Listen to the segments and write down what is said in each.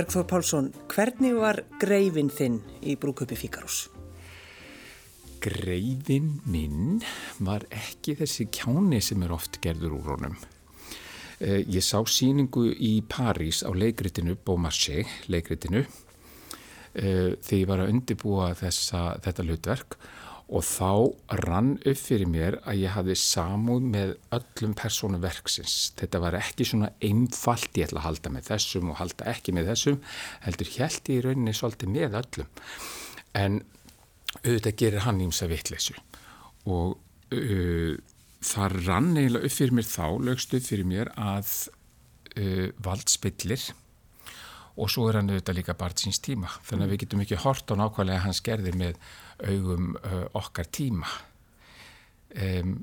Bergþór Pálsson, hvernig var greifin þinn í brúköpi Fíkarús? Greifin minn var ekki þessi kjáni sem er oft gerður úr honum. Eh, ég sá síningu í París á leikritinu Beaumarchais, leikritinu, eh, þegar ég var að undibúa þessa, þetta hlutverk og þá rann upp fyrir mér að ég hafði samúð með öllum persónu verksins. Þetta var ekki svona einfalt ég ætla að halda með þessum og halda ekki með þessum, heldur held ég í rauninni svolítið með öllum. En auðvitað gerir hann ímsa vittleysu og uh, það rann eiginlega upp fyrir mér þá, lögst upp fyrir mér að uh, vald spillir og svo er hann auðvitað líka bara síns tíma þannig að við getum ekki hort á nákvæmlega hans gerðir með augum uh, okkar tíma. Um,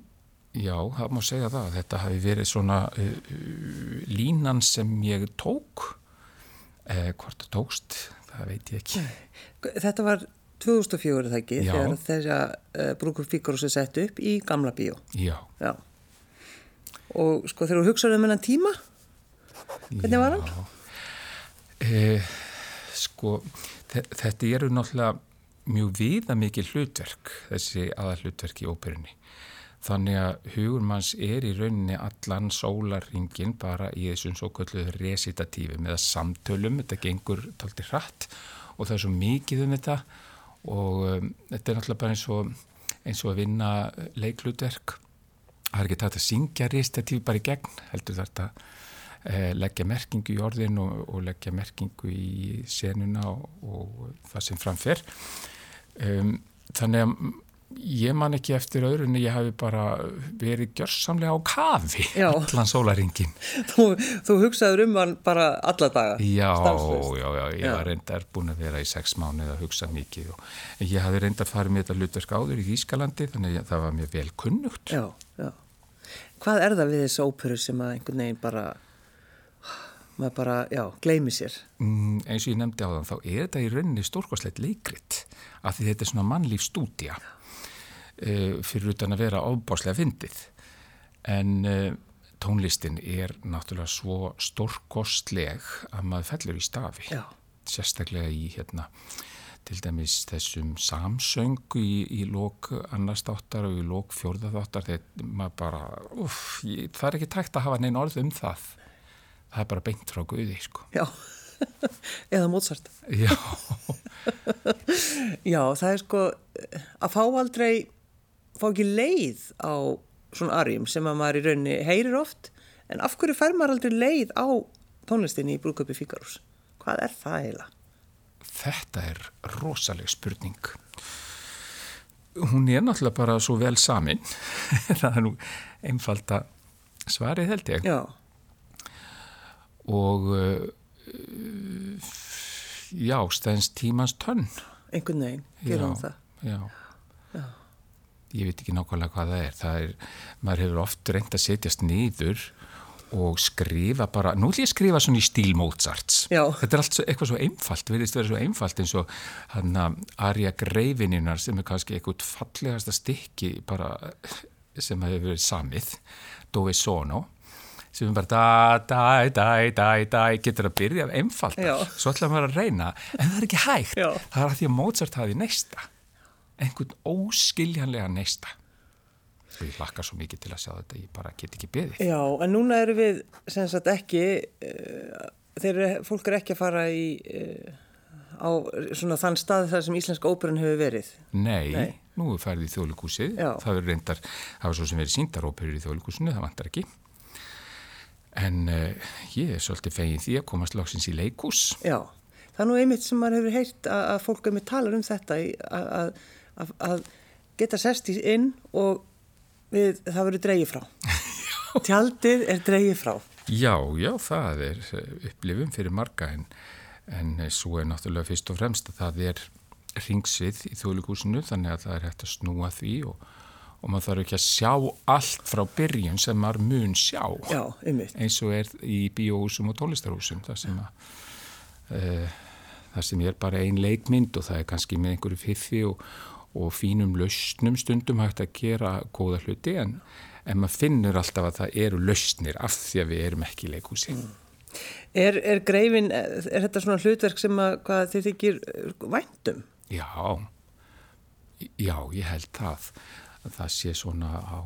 já, það má segja það. Þetta hafi verið svona uh, línan sem ég tók. Uh, hvort það tókst það veit ég ekki. Þetta var 2004 það ekki? Já. þegar að uh, brúkup Fíkarús er sett upp í gamla bíó. Já, Já. Og sko þegar þú hugsaður um hennan tíma hvernig var hann? Eh, sko, þe- þetta eru náttúrulega mjög viða mikil hlutverk, þessi aðal hlutverk í óperunni. Þannig að hugur manns er í rauninni allan sólarringin bara í þessum svo kölluðu resitatífi með samtölum, þetta gengur taldi hratt og það er svo mikið um þetta og um, þetta er náttúrulega bara eins og, eins og að vinna leiklutverk. Það er ekki tægt að syngja resitatífi bara í gegn, heldur þetta eh, leggja merkingu í orðin og, og leggja merkingu í senuna og, og það sem framfer. Um, þannig að ég man ekki eftir öðru en ég hafi bara verið gjörsamlega á kafi Já. allan sólaringin. Þú, þú hugsaður um hann bara alla daga Já, stanslaust. já, já, ég Já. var reyndar búin að vera í sex mánuð að hugsa mikið og ég hafi reyndar farið með þetta hlutverk áður í Ískalandi þannig að það var mér vel kunnugt. Já, já. Hvað er það við þessu óperu sem að einhvern veginn bara, maður bara, já, gleymi sér? Mm, eins og ég nefndi á þann, þá er þetta í rauninni stórkoslegt leikrit því þetta er svona mannlífstúdja uh, fyrir utan að vera ofbáslega fyndið. En uh, tónlistin er náttúrulega svo stórkostleg að maður fellur í stafi. Já. sérstaklega í hérna til dæmis þessum samsöngu í, í lók annars þáttar og í lók fjórða þáttar þegar maður bara, uff, það er ekki tækt að hafa neina orð um það. Það er bara beint frá Guði, sko. Já, eða Mozart. Já, Já, það er sko að fá aldrei, fá ekki leið á svona arjum sem að maður í rauninni heyrir oft, en af hverju fær maður aldrei leið á tónlistinni í brúköpi Fíkarús? Hvað er það eiginlega? þetta er rosaleg spurning. Hún er náttúrulega bara svo vel samin. það er nú einfalda svarið held ég. Já, Og uh, já, stæðins tímans tönn. einhvern veginn, gerum Já, það. Já. Ég veit ekki nákvæmlega hvað það er. Það er, maður hefur oft reynd að setjast niður og skrifa bara, nú ætlum ég skrifa svona í stíl Mozarts. Já. Þetta er allt svo, eitthvað svo einfalt, verðist vera svo einfalt eins og hann að Arja Greifininnar sem er kannski eitthvað fallegasta stykki bara sem hefur verið samið, Dove Sono, sem bara da, da, da, da, da, getur að byrja einfalt, Já. svo ætla maður að reyna, en það er ekki hægt. Já. Það er að því að Mozart hafi neista, einhvern óskiljanlega neista. Og ég hlakkar svo mikið til að sjá þetta, ég bara get ekki beðið. Já, en núna eru við sem sagt ekki, uh, þeir eru, fólk er ekki að fara í, uh, á svona þann stað þar sem íslenska óperan hefur verið. Nei, Nei. nú er færið í þjóðlíkúsið, það verður reyndar, það var svo sem verið síndaróperur í þjóðlíkúsinu, það vantar ekki. En uh, ég er svolítið fegin því að komast loksins í leikús. Já, það er nú einmitt sem maður hefur heyrt að, að fólk einmitt talar um þetta að, að, að, geta sest í inn og við, það verður dreigið frá. Tjaldið er dreigið frá. Já, já, það er eh, upplifun fyrir marga en, en eh, svo er náttúrulega fyrst og fremst að það er ringsvið í þjóðlíkúsinu þannig að það er hægt að snúa því og, og maður þarf ekki að sjá allt frá byrjun sem maður mun sjá. Já, eins og er í bíóhúsum og tónlistarhúsum þar sem að uh, þar sem ég er bara ein leikmynd og það er kannski með einhverju fiffi og, og fínum lausnum stundum hægt að gera góða hluti en, en maður finnur alltaf að það eru lausnir af því að við erum ekki í leikhúsi. Er, er greifin, er þetta svona hlutverk sem að hvað þið þykir eh, væntum? Já, já, ég held það. Það sé svona á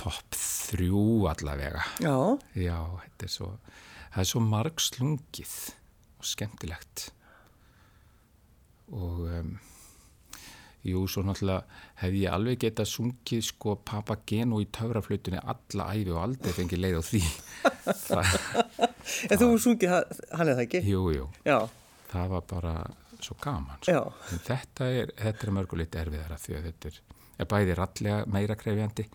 topp þrjú allavega. Já. Já, er svo, það er svo marg slungið og skemmtilegt. Og um, jú, svo náttúrulega hef ég alveg getað sungið sko papageno í töfraflutunni alla æfi og aldrei fengið leið á því. En þú sungið hann það ekki? jú, jú, Já, það var bara svo gaman. Sko. þetta er, þetta er mörgulegt erfiðara því að þetta er, er bæði rallega meira krefjandi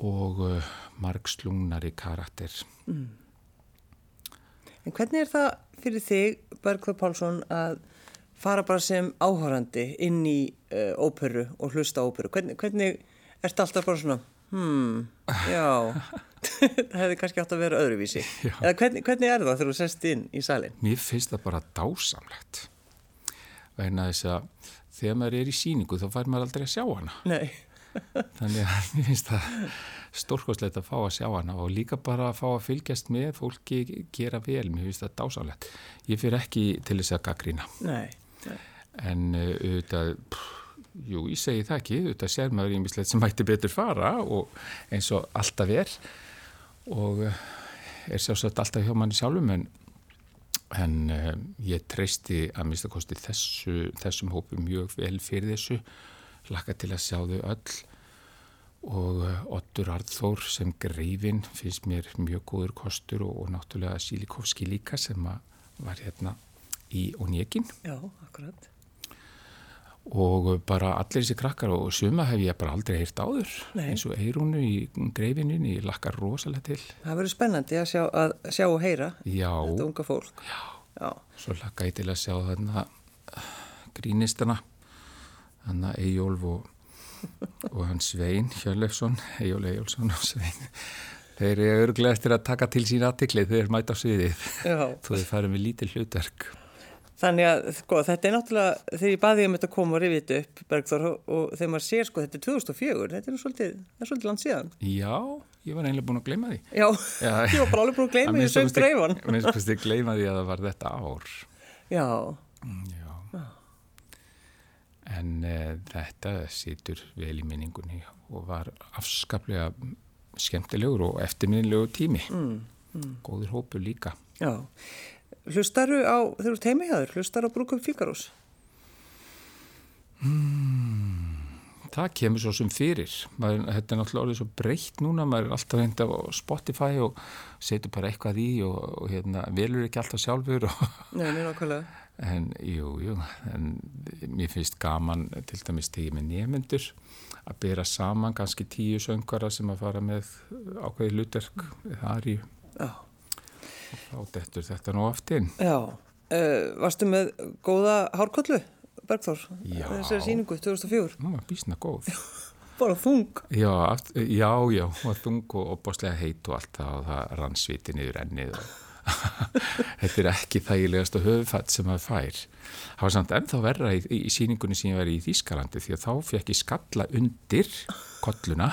og uh, margslungnari karakter. En hvernig er það fyrir þig, Bergþór Pálsson, að fara bara sem áhörandi inn í uh, óperu og hlusta óperu? Hvernig, hvernig ertu alltaf bara svona, hmm, já, það hefði kannski átt að vera öðruvísi. Já. Eða hvernig, hvernig er það þegar þú sest inn í salin? Mér finnst það bara dásamlegt vegna þess að þegar maður er í síningu þá fær maður aldrei að sjá hana. Nei, Þannig að mér finnst það stórkoslegt að fá að sjá hana og líka bara að fá að fylgjast með fólki gera vel. Mér finnst það dásamlegt. Ég fyrir ekki til þess að gaggrína. En uh, auðvitað, pff, jú, ég segi það ekki, auðvitað sér maður ímislegt sem mætti betur fara og eins og alltaf er og uh, er sjálfsagt alltaf hjá manni sjálfum en, en uh, ég treysti að mista kosti þessu, þessum hópi mjög vel fyrir þessu, laka til að sjá þau öll. Og uh, Ottur Arþór sem greifin finnst mér mjög góður kostur og, og náttúrulega Sílikovski líka sem var hérna í Onjekin Já, akkurat. Og bara allir þessi krakkar og suma hef ég bara aldrei heyrt áður. Nei. eins og Eirúnu í greifinun ég lakkar rosalega til. Það verður spennandi að sjá, að sjá og heyra já, þetta unga fólk. já, Já, svo lakka ég til að sjá þarna grínistana. Þarna Eyjólf og, og hann Svein Hjörlefsson, Eyjól Eyjólfsson og Svein. Þeir eru örglega eftir að taka til sín aðtiklið þeir mæta á sviðið. Þú þeir farið með lítið hlutverk Þannig að, sko, þetta er náttúrulega, þegar ég baði um þetta að koma og rifið þetta upp, Bergþór, og, og þegar maður sér, sko, þetta er 2004, þetta er svolítið, er svolítið land síðan. já, ég var eiginlega búin að gleyma því Já, Já. ég var bara alveg búin að gleyma því söng kosti- dreifan. að minnsta kosti gleyma því að það var þetta ár Já, Já. En e, þetta situr vel í minningunni og var afskaplega skemmtilegur og eftirminnilegur tími. Mm, Góður hópur líka. já. Hlustaru á, þegar þú ert heima hjá þér, hlustaru á Brúkum Fíkarús? Það kemur svo sem fyrir. Maður, þetta er náttúrulega orðið svo breytt núna. Maður er alltaf hend á Spotify og setur bara eitthvað í og, og hérna, velur ekki alltaf sjálfur. Og, Nei, nei, nákvæmlega. en jú, jú, en mér finnst gaman til dæmis tegið með nefnendur að bera saman kannski tíu söngvara sem að fara með ákveði hlutverk eða aðri Já, þá dettur þetta nú oft inn. já. Uh, varstu með góða hárkollu, Bergþór? Já. Þessari síningu, 2004. Nú bísna góð. Bara þung. Já, aft, já, já, þung og opbáslega heit og allt það og það rann sviti niður ennið og þetta er ekki þægilegast og höfðfætt sem maður fær. Það var samt ennþá verra í, í síningunni sem ég var í Þýskalandi því að þá fekk ég skalla undir kolluna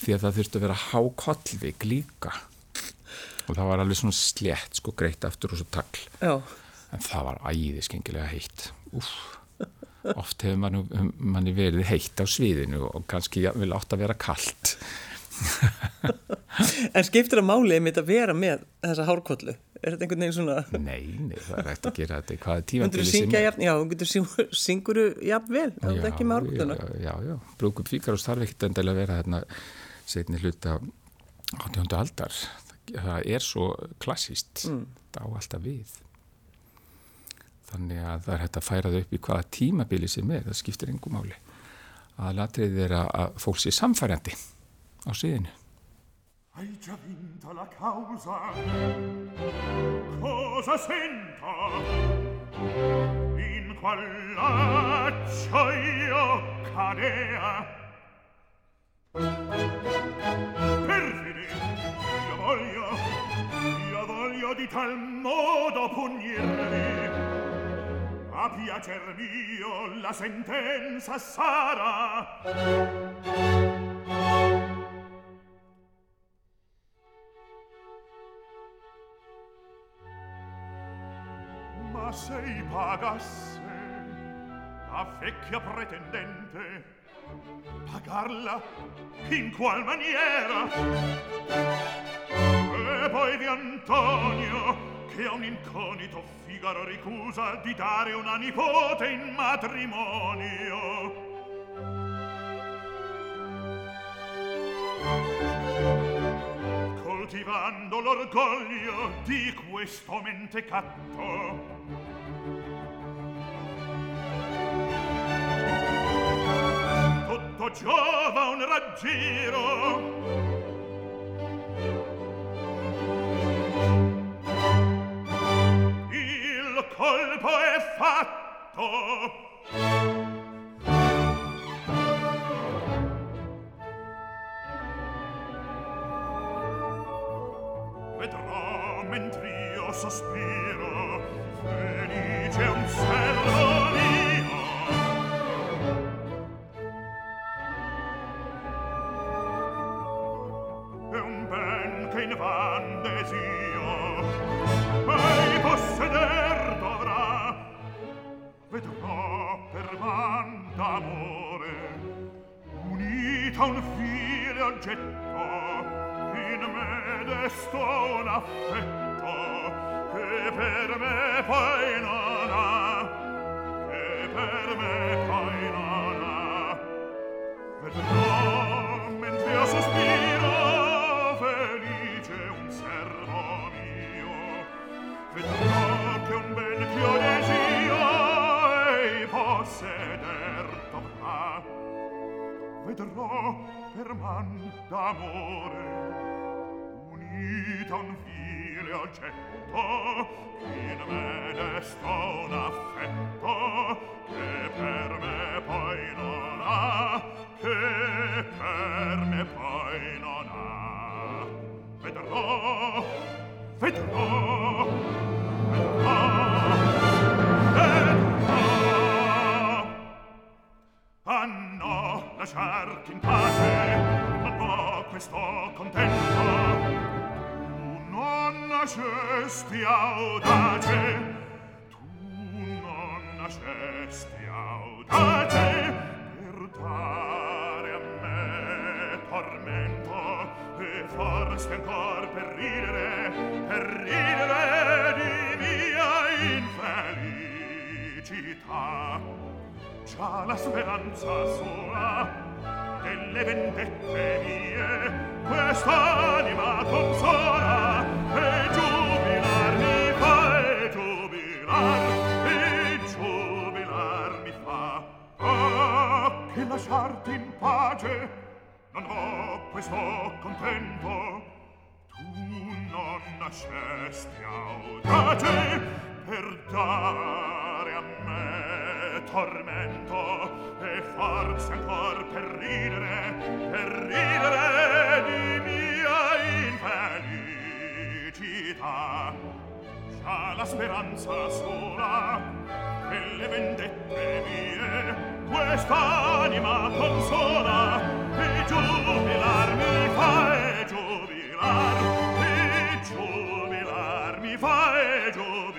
því að það þurfti að vera há kollvik líka og það var alveg svona slétt sko greitt aftur og svo tagl. Já, en það var æði skengilega heitt. Úf. oft hefur manni, manni verið heitt á sviðinu og kannski vil átt að vera kallt en skiptir að máli einmitt að vera með þessa hárkollu? Er þetta einhvern veginn svona... nei, nei, það er hægt að gera þetta í hvaða þú syngja jafn, já, þú synguru jafn vel, það er ekki með hárkolluna. já, já, já, brúkup Fíkarús þarf ekkert endilega að vera hérna setni hluta átjóndu aldar það er svo klassíst Mm. á alltaf við þannig að það er hægt að færa það upp í hvaða tímabili sem er, það skiptir engum máli að latriðið er að- að fólk sé samfærandi á síðinu Hai già vinto la causa. Cosa sento? In qual laccio io cadea? Perfide, io voglio, io voglio di tal modo punirvi! A piacer mio la sentenza sarà. Ma se i pagasse a vecchia pretendente Pagarla? In qual maniera? E poi di Antonio, che a un incognito Figaro ricusa di dare una nipote in matrimonio. Coltivando l'orgoglio di questo mentecatto, poco giova un raggiro. Colpo è fatto. poi non ha che per me poi non ha vedrò mentre a sospiro felice un servo mio. Vedrò che un bel chio desio ei posseder dovrà. Vedrò per man d'amore unita un fine oggetto contenta. Tu non nascesti audace tu non nascesti audace per dare a me tormento e forse ancor per ridere per ridere di mia infelicità. Già la speranza sola delle vendette mie quest'anima consola e giubilar mi fa e giubilar e giubilar mi fa. Ah che lasciarti in pace non ho questo contento. Tu non nascesti audace per dare a me tormento e forza ancor per ridere per ridere di mia infelicità. Già la speranza sola che le vendette mie quest'anima consola e giubilar mi fa e giubilar e giubilar mi fa e giubilar.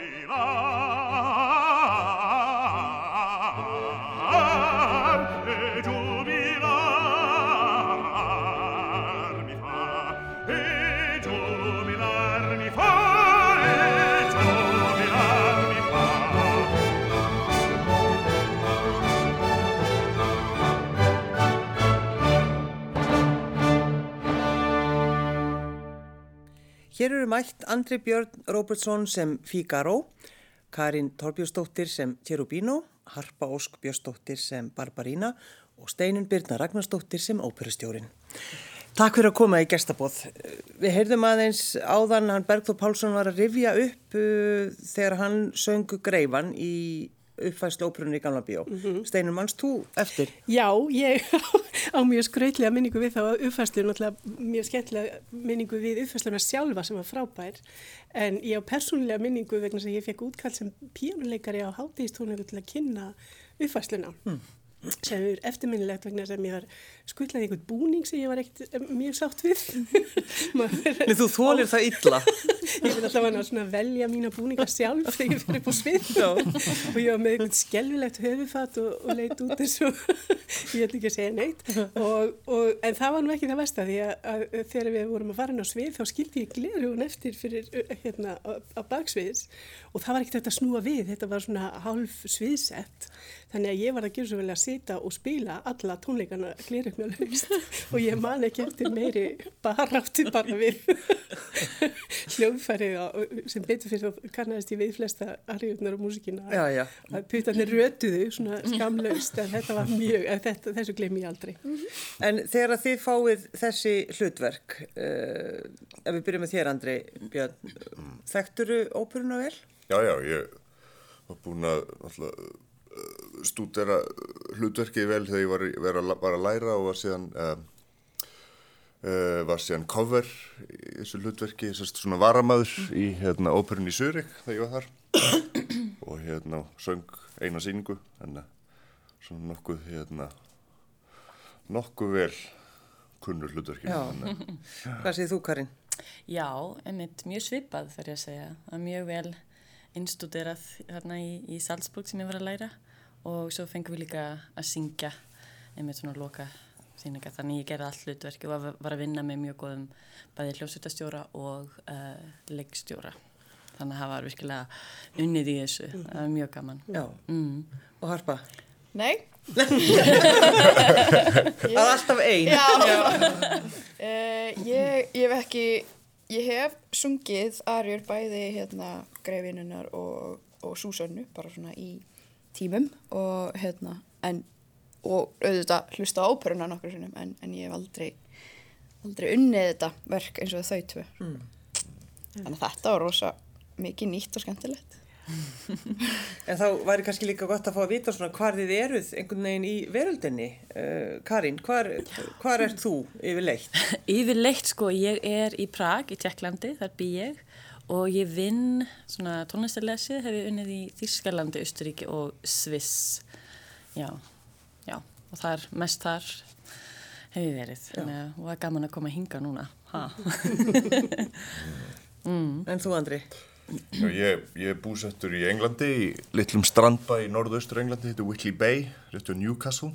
Hér eru mætt Andri Björn Robertsson sem Figaro, Karin Torbjörnsdóttir sem Cherubino, Harpa Ósk Björnsdóttir sem Barbarína og Steinun Birna Ragnarsdóttir sem óperustjórin. Takk fyrir að koma í gestabóð. Við heyrðum aðeins áðan hann Bergþór Pálsson var að rifja upp uh, þegar hann söngu greifan í uppfæslu óperunni í Gamla Bíó. Mm -hmm. Steinur, mannst þú eftir? Já, ég á mjög skrautlega minningu við þá uppfæslu, náttúrulega mjög skemmtilega minningu við uppfæsluna sjálfa sem var frábær, en ég á persónulega minningu vegna sem ég fekk útkall sem píjónuleikari á hátíðistónu til að kynna uppfæsluna. Mm. Sem er eftirminnilegt vegna sem ég var skuttlaði einhvern búning sem ég var ekkert eh, mjög sátt við. Þú þólir það illa. ég vil alltaf svona velja mína búninga sjálf þegar ég fyrir upp á svið. Og ég var með einhvern skelvilegt höfufatt og, og leit út eins og ég ætla ekki að segja neitt. Og, og, en það var nú ekki það því að, að þegar við vorum að fara inn á svið þá skildi ég glerugun eftir fyrir uh, hérna á, á baksviðs. Og það var ekkert að snúa við, þetta var svona hálf sviðsett. Þannig að ég var að gera svo vel að sita og spila alla tónleikana glerugna laust. Og ég man ekki eftir meiri baráttu bara við hljóðfærið á- sem betur fyrir þá kannast ég við flesta ariðunar og músikina Já, já. að putarnir rötuðu svona skamlaust en þetta var mjög, þetta, þessu gleymi ég aldrei. En þegar að þið fáið þessi hlutverk, uh, ef við byrjum með þér, Andri Björn, þekkturu óperuna vel? Já, já, ég var búinn að uh, stúdera hlutverkið vel þegar ég var, var, að, var að læra og var síðan, uh, uh, var síðan cover í þessu hlutverki, svona varamaður í hérna, óperunni í Surik þegar ég var þar og hérna söng eina síningu, en svona nokkuð, hérna, nokkuð vel kunnur hlutverkið. Já. þannig að- Hvað segir þú, Karin? Já, einmitt mjög svipað fyrir að segja. Það er mjög vel innstuderað hérna í, í Salzburg sem ég var að læra og svo fengum við líka að syngja einmitt svona loka síninga. Þannig ég gerði allt hlutverki og var, að vinna með mjög góðum bæði hljómsveitastjóra og uh, leikstjóra. Þannig að það var virkilega unnið í þessu. Það var mjög gaman. Já. Mm. Og Harpa? Nei, Það er alltaf ein. já. Uh, ég, ég hef ekki, ég hef sungið arjur bæði hérna greifinunar og, og súsönnu, bara svona í tímum og hérna, en, og auðvitað hlusta á óperuna nokkur sinnum, en, en ég hef aldrei, aldrei unnið þetta verk eins og þau tvö. Þannig að þetta var rosa mikið nýtt og skemmtilegt. En þá væri kannski líka gott að fá að vita svona hvar þið eruð einhvern veginn í veröldinni. Uh, Karin, hvar, hvar ert þú yfirleitt? Yfirleitt sko, ég er í Prag í Tjekklandi, þar bý ég og ég vinn svona tónlistarlesið hef ég unnið í Þískalandi, Östuríki og Sviss. Já, já, og þar, mest þar hef ég verið. Þannig að það er gaman að koma að hinga núna. Ha. En þú, Andri? Já, ég, ég er búsettur í Englandi, í litlum strandbæ í norðaustur Englandi, þetta er Whitley Bay, réttu Newcastle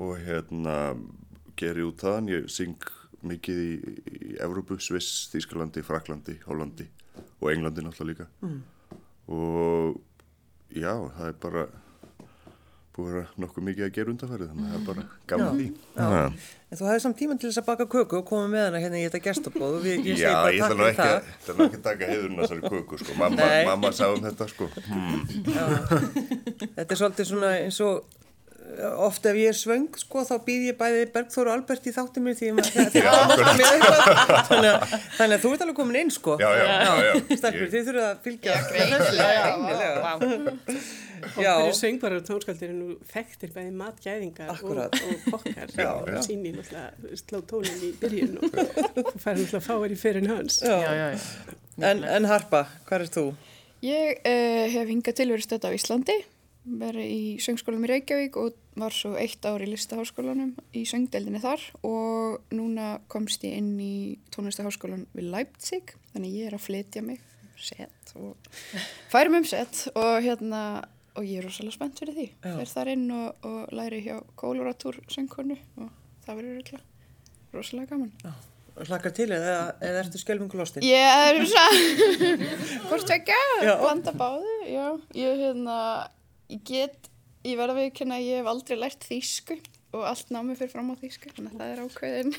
og hérna ger ég út þaðan, ég syng mikið í, í Evrópu, Sviss, Þýskalandi, Fraklandi, Hollandi og Englandi náttúrulega líka og já, það er bara búið að nokkuð mikið að gera undanfærið þannig að það er bara gaman því Ha. En þú hafði samt tíman til þess að baka köku og koma með hana hérna í þetta gestabóð og við, ég Já, bara ég takk ætla nú fyrir ekki, það. að- ætla nú ekki að taka heiðurinn að þessari köku sko. mamma, mamma sá um þetta sko. hmm. Þetta er svolítið svona eins og uh, oft ef ég er svöng sko þá býð ég bæði Bergþór og Albert í þáttum mér því að það er með eitthvað. Þannig að, þannig að þú ert alveg komin inn sko. Já, já, já, Ég- þið þurfum að fylgja. Já, greinilega, já, greinilega. Já, Okkur söngvarar og tónskaldir er nú þekktir bæði matgæðingar og, og kokkar Já, og síni náttúrulega sló tónin í byrjun og fær náttúrulega fáir í fyrir hans. Já, já, já. en, en Harpa, hvað er þú? Ég uh, hef hingað til verið stödd á Íslandi, verið í söngskólanum í Reykjavík og var svo eitt ár í listaháskólanum í söngdeldinni þar og núna komst ég inn í tónlistaháskólan við Leipzig, þannig ég er að flytja mig set og færum um set og hérna og ég er rosalega spennt fyrir því. Já. Fer þar inn og, og læri hjá Kóluratúr söngkonu og það verður rosalega gaman. Hlakkar til eða, eða ertu skelfingu lostin? Ég er svona, hvort tvekja, Já. blanda báðu, já. Ég, hérna, ég get, ég verða við að ég hef aldrei lært þýsku og allt námi fyrir fram á þýsku, þannig að það er ákveðin,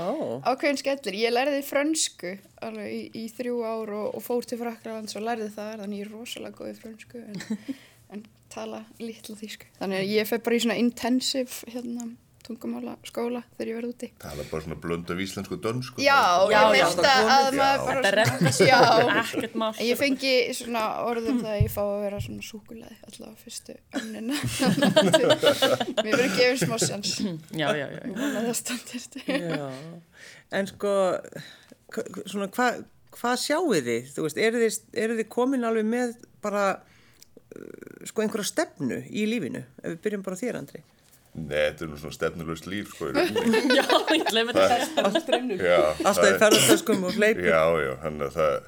ákveðin skellir. Ég lærði frönsku alveg í, í þrjú ár og, og fór til Fraklands og lærði það, þannig ég er rosalega góð í frönsku en, en tala litla þýsku. Þannig að ég fer bara í svona intensive, hérna, tungumála skóla þegar ég verð úti. Það er bara svona blönd af íslensku dönsku. Já, Já, ég já, komið. að maður Já. Þetta ekkert mál. Ég fengi svona orðum það að ég fá að vera svona súkulæði allavega fyrstu önnina. Mér verður gefið smá sjans. Já, já, já. Vona já. En sko, svona hvað hva sjáuð þið? Þú veist, eru þið, eru þið komin alveg með bara uh, sko einhverja stefnu í lífinu? Ef við byrjum bara á þér, Andri. Nei, þetta er nú svona stefnulust líf, sko. Já, ég glemur þetta. Alltaf í er- ferðartöskum og hleypur. Já, já, hann að það,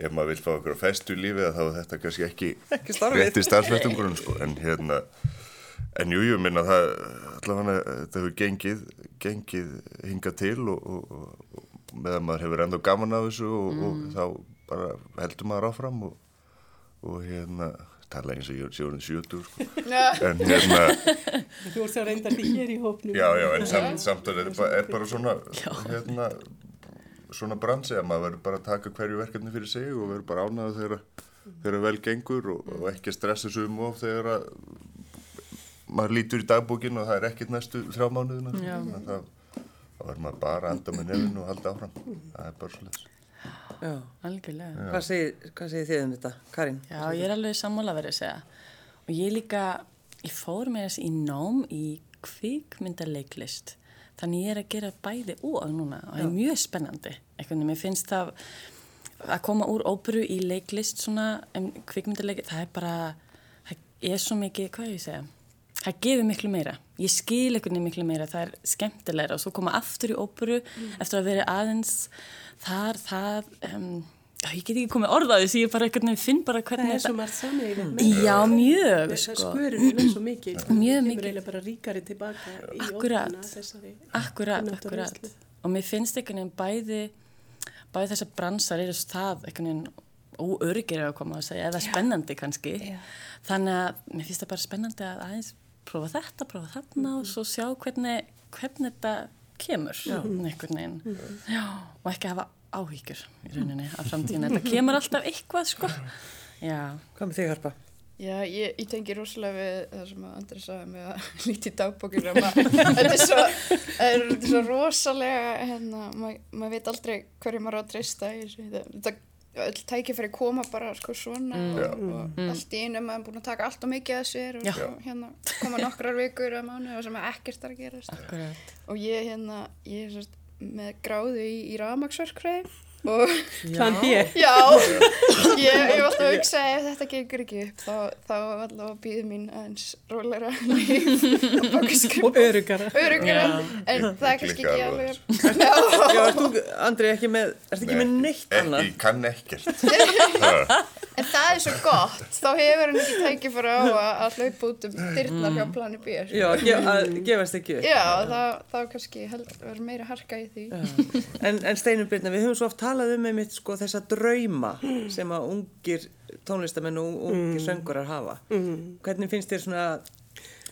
ef maður vil fá okkur á festu í lífið þá er þetta kannski ekki, Ekki rétti starfsvettingurinn, sko, en hérna, en jú, jú, minna það, allavega þetta hefur gengið, gengið hingað til og, og, og, meðan maður hefur enda gaman af þessu og, og þá bara heldur maður áfram og, og hérna, tala eins og ég er sjóðin 70, sko, en hérna, Þú ert þá reyndar því hér í hópnum. Já, já, en samt, samt er, bara, er bara svona, hérna, svona bransi að maður verður bara að taka hverju verkefni fyrir sig og verður bara ánægða þegar, þegar vel gengur og, og ekki stressa sig um of þegar að maður lítur í dagbókin og það er ekkert næstu þrjá mánuðina. Þá verður maður bara að anda með nefn og halda áfram. Það er bara svolítið. Já. Algjörlega. Hvað segir, hvað segir þið um þetta, Karin? Já, ég er alveg sammála verið að segja. Og ég líka, ég fór með þess í nám í kvikmyndaleiklist. Þannig ég er að gera bæði og núna og það er mjög spennandi. Eitthvað, mér finnst það að koma úr óperu í leiklist svona, um, kvikmyndaleiklist, það er bara, það er svo mikið, hvað ég segja, það gefur miklu meira. Ég skil veginn miklu meira, það er skemmtilegra og svo koma aftur í óperu eftir að vera aðeins þar, það, um, já, ég get ekki komið orðað þessi, ég bara einhvern veginn finn bara Það hvernig er svo margt sammeigilegt. Já, mjög, Það sko. skörur er svo mikið. sko. Mjög mikið. eiginlega bara ríkari tilbaka í Akkurat. óperuna, þessari. Akkurat, og akkurat. Og mér finnst einhvern veginn bæði, bæði þessar bransar eru það einhvern veginn óörgir að koma að segja, eða spennandi kannski. Þannig að mér finnst það bara spennandi að aðeins prófa þetta, prófa þarna og svo sjá hvernig, hvernig þetta kemur einhvern veginn. Já, og ekki hafa áhyggjur í rauninni af framtíðinu. Þetta kemur alltaf eitthvað, sko. Já, Hvað með þig, Harpa? Já, ég, ég tengi rosalega við það sem að Andri sagði með að líti í dagbókinu þetta er svo, er þetta er svo rosalega hérna, maður mað veit aldrei hverju maður á að treysta þetta öll tækifæri koma bara sko svona og, og allt í einu maður er búin að taka allt og mikið að sér og Já. svo, hérna koma nokkrar vikur að mánu og sem er ekkert er að gerast. Akkurat. og ég hérna, ég er með gráðu í, í rafmaksverkfræði og Plan B. Já, ég ég hef alltaf að hugsa ef þetta gengur ekki upp þá, þá alltaf býður mín aðeins bakaskrif Og örugara. örugara en það er kannski ekki alveg, Já, Já, ert þú, Andri, ekki með, ert ekki með neitt annað? Ekki, ég kann ekkert. en það er svo gott þá hefur hann ekki tækifæra á að, að hlaupa út um dyrnar hjá plani B. Já, að gefast ekki upp. Já, þá, þá kannski verður meira harka í því En, en Steinum Birna, við höfum svo oft talað um einmitt sko þessa drauma sem að ungir tónlistamenn og ungir söngurar hafa. Hvernig finnst þér svona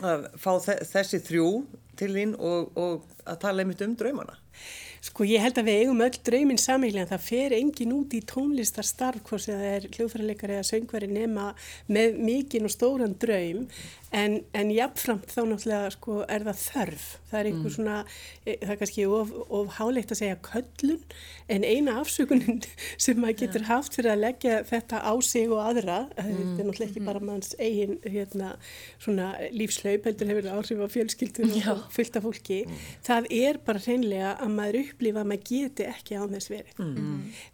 að fá þe þessi þrjú til þín og, og að tala einmitt um draumana? Sko ég held að við eigum öll drauminn samílega en það fer engin út í tónlistarstarf hvort sem það er hljóðfæraleikari eða söngvari nema með mikinn og stóran draum en, en jafnframt þá náttúrulega sko er það þörf. Það er einhver svona, e, það er kannski of, of háleitt að segja köllun en eina afsökunin sem maður getur haft fyrir að leggja þetta á sig og aðra, mm. þetta er náttúrulega ekki bara manns eigin hérna, svona lífslaup heldur hefur áhrif á fjölskyldur Já. og fullt af fólki, það er bara hreinlega að maður upplifa að maður geti ekki á þess verið.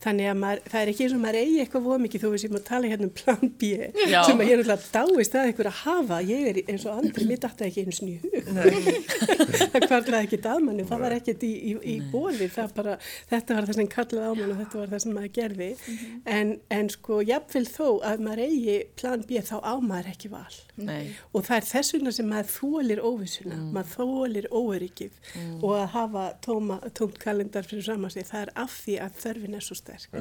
Þannig að maður, það er ekki eins og maður eigi eitthvað voða mikið þó við séum að tala hérna um plan B Já. sem að ég er alltaf dáist að eitthvað að hafa, ég er eins og andri, mér datta ekki eins og hug. það kvarlaði ekki að manni, það var ekkert í, í, í bóði, það bara, þetta var það sem kallaði á mann og þetta var það sem maður gerði. en, en sko, jafnvel þó að maður eigi plan B þá á maður ekki val. Nei. Og það er þess vegna sem maður þólir óvissuna, maður þólir óöryggið og að hafa tóma, tómt kalendar fyrir saman sig, það er af því að þörfin er svo sterk.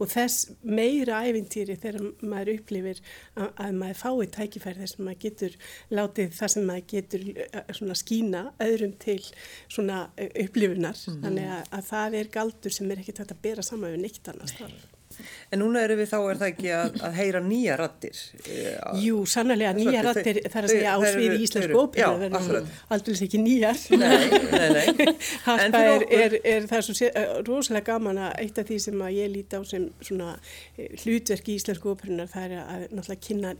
Og þess meira æfintýri þegar maður upplifir að, að maður fái tækifæri þess að maður getur látið það sem maður getur eh, svona skína öðrum til svona upplifunar. Þannig að, að það er galdur sem er ekkert hægt að bera saman við neitt annars þar. En núna erum við þá, er það ekki að, að heyra nýja rattir? Eh, Jú, sannlega þau- rattir þar að segja á þær eru- sviði þau íslensku eru- óperu, já, það verður aldrei ekki nýjar. Nei, nei, nei. Fyrir er, er, er það er svo sé- eh, rosalega gaman að eitt af því sem að ég líti á sem svona eh, hlutverk í íslensku óperunar það er að náttúrulega kynna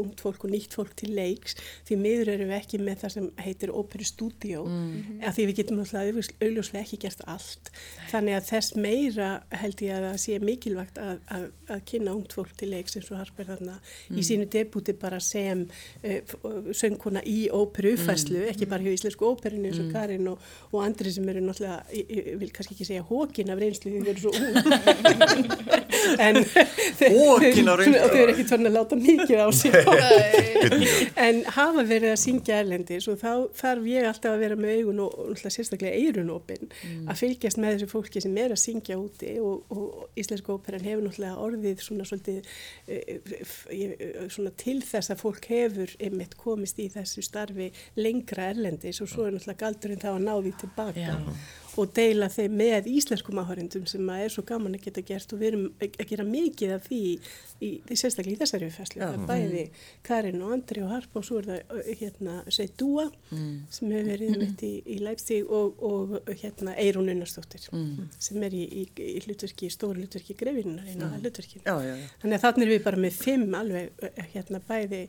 ungt fólk og nýtt fólk til leiks því miður erum við ekki með það sem heitir óperustúdíó mm. af því við getum náttúrulega augljóslega ekki gert allt þannig að þess meira held ég að það sé mikilvægt mikilvægt að, að, að kynna ungt fólk til leiks eins og Harper þarna. Í sínu debúti bara sem uh, söngkona í óperu uppfæslu, ekki bara hjá íslensku óperinu eins og Karin og, og andri sem eru náttúrulega, ég, ég vil kannski ekki segja hókin af reynslu því þau eru svo ung. En Hokin af reynslu. þau eru ekki tórn að láta mikið á sig en hafa verið að syngja erlendis og þá þarf ég alltaf að vera með augun og, náttúrulega sérstaklega eirunópin að fylgjast með þessu fólki sem er að syngja úti og, og Íslensku óperan hefur náttúrulega orðið svona svolítið eh, ég- svona til þess að fólk hefur einmitt komist í þessu starfi lengra erlendis og svo er náttúrulega galdurinn þá að ná því tilbaka Já. Og deila þeim með íslenskum áhörindum sem að er svo gaman að geta gert og við erum að gera mikið af því í, í sérstaklega í þessari uppfæslu það er bæði Karin og Andri og Harpa og svo er það hérna Sveit Dúa sem hefur verið mitt í, í Leipzig og, og hérna Eirún Unnarsdóttir sem er í, í, í hlutverki, stóri hlutverki grefinunar einu af hlutverkinu. Já, já, já. Þannig að þannig erum við bara með fimm alveg hérna bæði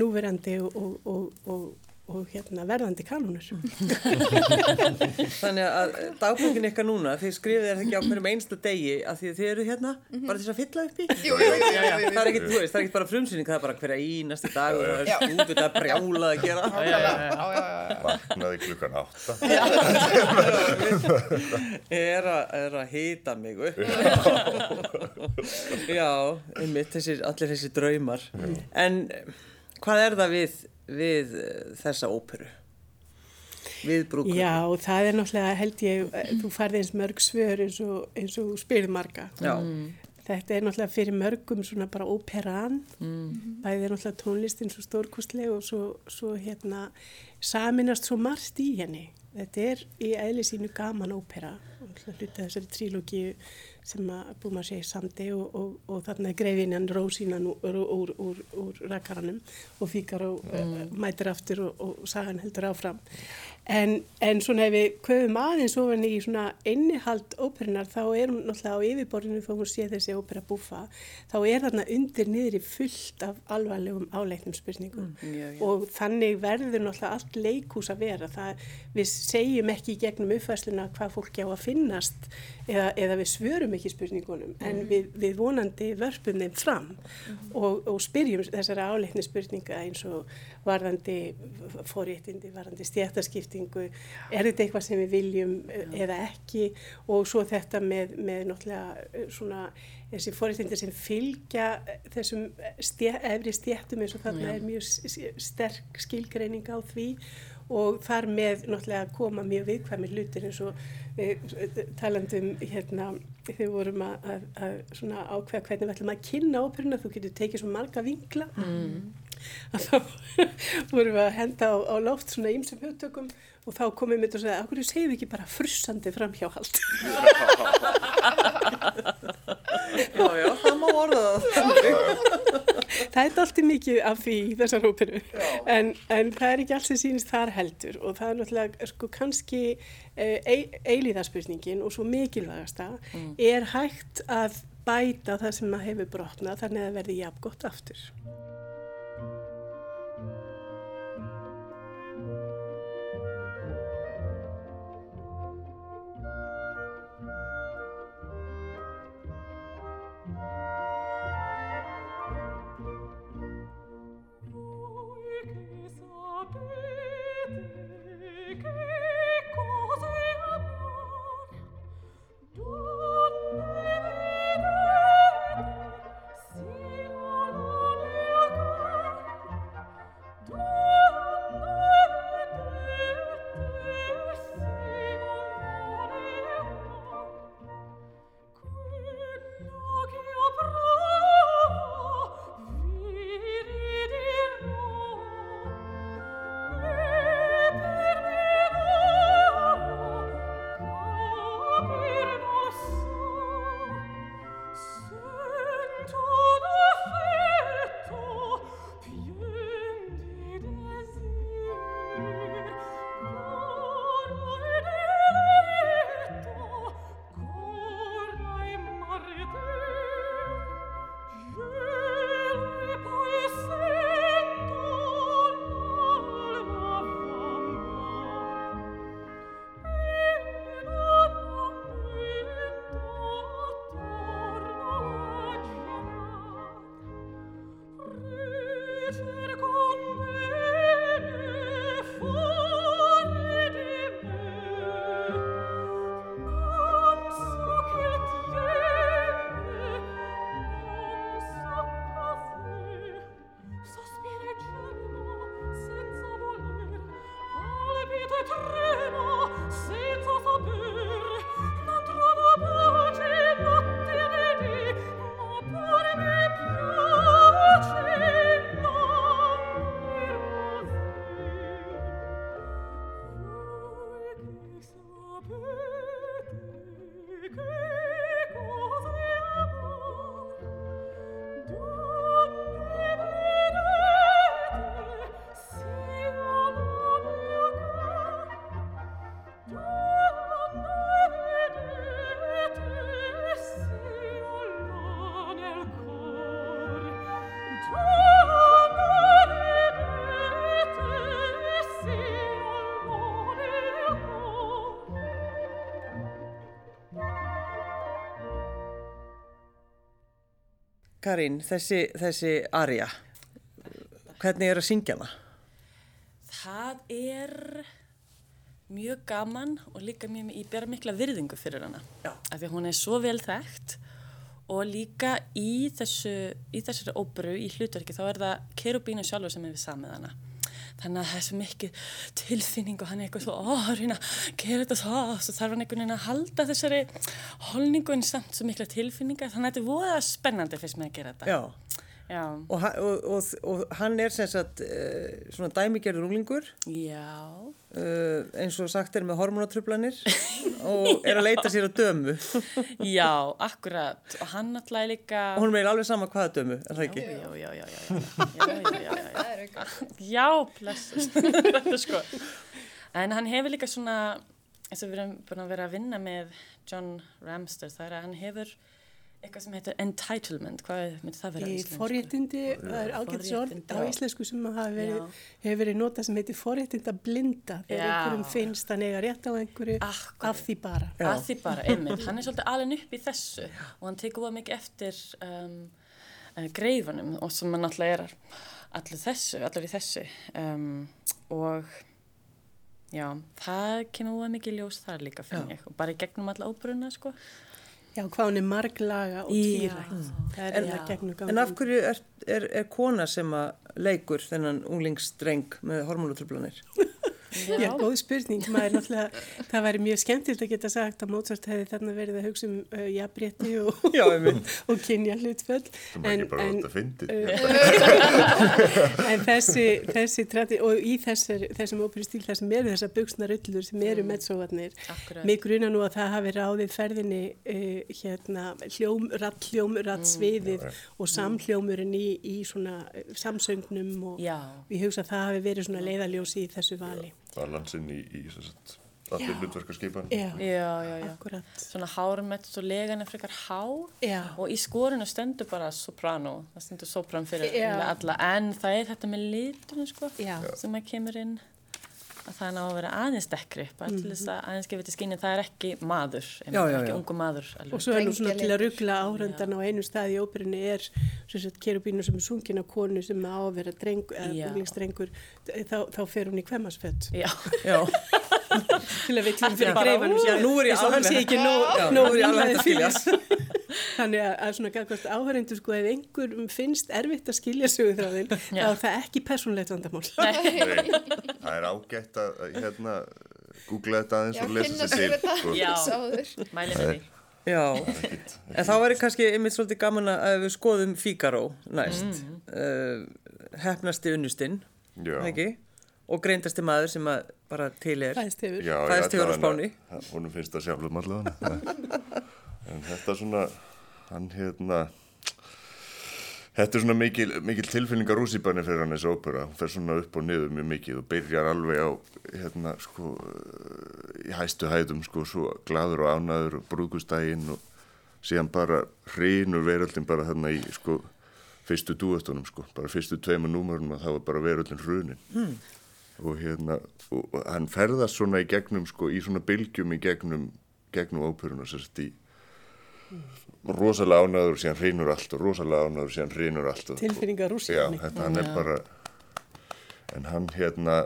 núverandi og, og, og, og, hérna verðandi kanunur. Þannig að dagbókin ykkar núna, þið skrifið er það ekki á hverjum einsta degi að því að þið eru hérna bara til þess að fylla upp í. Það er ekki, þú veist, það er ekki bara frumsynning, það er bara hverja einasti dag og það er stúdut að brjálað að gera. Já, já, já, já. Vaknaði klukkan átta. Er að, er að hýta mig upp. Já, einmitt, þessir, allir þessi draumar. En eh, hvað er það við, við eh, þessa óperu? Við brúkum? Já, og það er náttúrulega held ég, eh, þú farði eins mörg svör eins og, eins og þú spyrð marga. Já. Þetta er náttúrulega fyrir mörgum svona bara óperan, bæði er náttúrulega tónlistin svo stórkostleg og svo, svo hérna saminast svo margt í henni. Þetta er í eðli sínu gaman ópera hluta þessari trílógíu sem að búið maður segja samdi og, og, og þarna er greifinjan Rósínan úr, úr, úr, úr rakaranum og fíkar og mm. mætir aftur og, og sagan heldur áfram. En, en svona ef við köfum aðeins ofan í svona innihald óperunar þá er hún náttúrulega á yfirborðinu þó hún sé þessi ópera búfa þá er þarna undir niður í fullt af alvarlegum áleiknum spurningum. Já, já. og þannig verður náttúrulega allt leikús að vera. Það við segjum ekki í gegnum uppfæsluna hvað fólki á að finnast eða, eða við svörum ekki spurningunum en við, við vonandi vörpum þeim fram og, og spyrjum þessara áleikni spurninga eins og varðandi fóréttindi, varðandi stjættaskiptingu, er þetta eitthvað sem við viljum eh, eða ekki? Og svo þetta með, með náttúrulega eh, svona þessi fóréttindi sem fylgja eh, þessum stjæ, efri stjættum eins og þarna er mjög sterk skilgreining á því. Og þar með náttúrulega koma mjög viðkvæmi hlutir eins og talandum hérna þegar vorum að, að, að svona ákveða hvernig við ætlum að kynna óperuna, þú getur tekið svo marga vinkla að þá vorum við að henda á, á loft svona ýmsum hugtökum og þá komum við og segja, okkur segjum við ekki bara frussandi framhjáhald? Já, já, það má orða það. er allt mikið af því í þessar óperu en, en það er ekki alls sem sýnist þar heldur og það er náttúrulega sko kannski e, eilíðarspurningin og svo mikilvægasta er hægt að bæta það sem maður hefur brotnað þannig að það verði jafn gott aftur Karín, þessi, þessi arja, hvernig er að syngja hana? Það er mjög gaman og líka mjög, ég ber mikla virðingu fyrir hana. Já. Af því hún er svo vel þekkt og líka í þessu, í þessari óperu, í hlutverki, þá er það Kerubínu sjálfur sem hefur samið hana. Þannig að það er svo mikið tilfinning og hann er eitthvað svo, ó, reyna, gera þetta það, svo þarf hann einhvern veginn að halda þessari holningu en samt svo mikla tilfinninga, þannig að þetta er voða spennandi fyrst með að gera þetta. Já og, og, og hann er sem sagt eh, svona dæmigerður úlingur já. Uh, eins og sagt er með hormonatrublanir og er að leita sér að dömu. Já, akkurat. Og hann alltaf líka og hún meir alveg sama hvaða dömu, er það ekki? Já, já, já Já, blessast Þetta sko En hann hefur líka svona eins og við erum búin að vera að vinna með John Ramster, það er að hann hefur eitthvað sem heitir entitlement, hvað myndi það vera Í íslensku? forréttindi, það er ágætt Forréttindi, á íslensku sem hafa verið, hefur verið notað sem heitir forréttinda blinda þegar Já. einhverjum finnst að nega rétt á einhverju Akkurat. af því bara. Já. að því bara, einmitt, hann er svolítið alveg upp í þessu og hann tekur það mikið eftir um, uh, greifunum og sem hann náttúrulega er allir þessu, allir í þessu um, og já, það kemur það mikið ljós þar líka finn ég og bara í gegnum alla óbruna sko Já, hvað hún er marglaga og er En-. En af hverju er, er, er kona sem að leikur þennan unglingsdreng með hormonatrublanir? Já, góð spurning. Maður er náttúrulega, það væri mjög skemmtilegt að geta sagt að Mozart hefði þarna verið að hugsa um uh, jafnrétti og, Já, og kynja hlutföll. Það er ekki bara en, þetta að fyndi. en þessi, þessi tradi, og í þessar, þessum óperustíl þar sem eru þessar buksnarullur sem eru mm. meðsóðarnir, Akkurat. mig gruna nú að það hafi ráðið ferðinni uh, hérna, hljóm, rattljóm, rattsviðið og samhljómurinn í, í svona samsöngnum og Já. ég hugsa að það hafi verið svona leiðaljósi í þessu vali. Balansinn í, í allir hlutverkarskipan. Já, já, já, já akkurat. svona hármett og legan er frekar há Já. og í skorinu stendur bara soprano, það stendur sopran fyrir alla, en það er þetta með litunum sko, Já. sem að kemur inn að það vera aðeins dekkri bara til þess að aðeins gefið til skynni það er ekki maður, Já, já, ekki já. ungu maður Og alveg. svo er nú svona til að ruggla áhrandan á einu staði í óperunni er kerubínu sem er sungin af konu sem á að vera unglingsdrengur, þá, þá fer hún í kvemasfött Já, Já, til að við klum fyrir greifanum já, nú er ég og alveg- er að skilja. fyrir. Þannig að, svona gafkvæmst áhörendur sko ef einhver finnst erfitt að skilja sögu þráðin þá er það ekki persónlegt vandamál. Nei, það er ágætt að að, hérna, googla þetta aðeins og lesa sér til. sko. Já. sáður. mæli með því já. En þá væri kannski einmitt svolítið gaman að við skoðum Fígaró næst. Mm. hefnasti unnustinn, Já. ekki? Og greindasti maður sem að bara til er. Fæðist hefur. Já, Fæðst ég hefur á Spáni. Honum finnst það sjálfum allavega. en þetta svona, hann hérna, þetta er svona mikil, mikil tilfinningar rússipanni fyrir hann þessi ópera. Hún fer svona upp og niður mjög mikið og byrjar alveg á, hérna, sko, í hæstu hæðum, sko, svo gladur og ánæður og brúkustægin og síðan bara hrinur veröldin bara þarna í, sko, fyrstu dúastunum, sko, bara fyrstu tveimur númurunum að það var bara veröldin hrunin. Hmm. Og hérna, og, og hann ferðast svona í gegnum, sko, í svona bylgjum í gegnum, gegnum óperuna, sérst í rosalega ánæður síðan hrinur allt og rosalega ánæður síðan hrinur allt. og- Tilfinningar er bara, en hann hérna,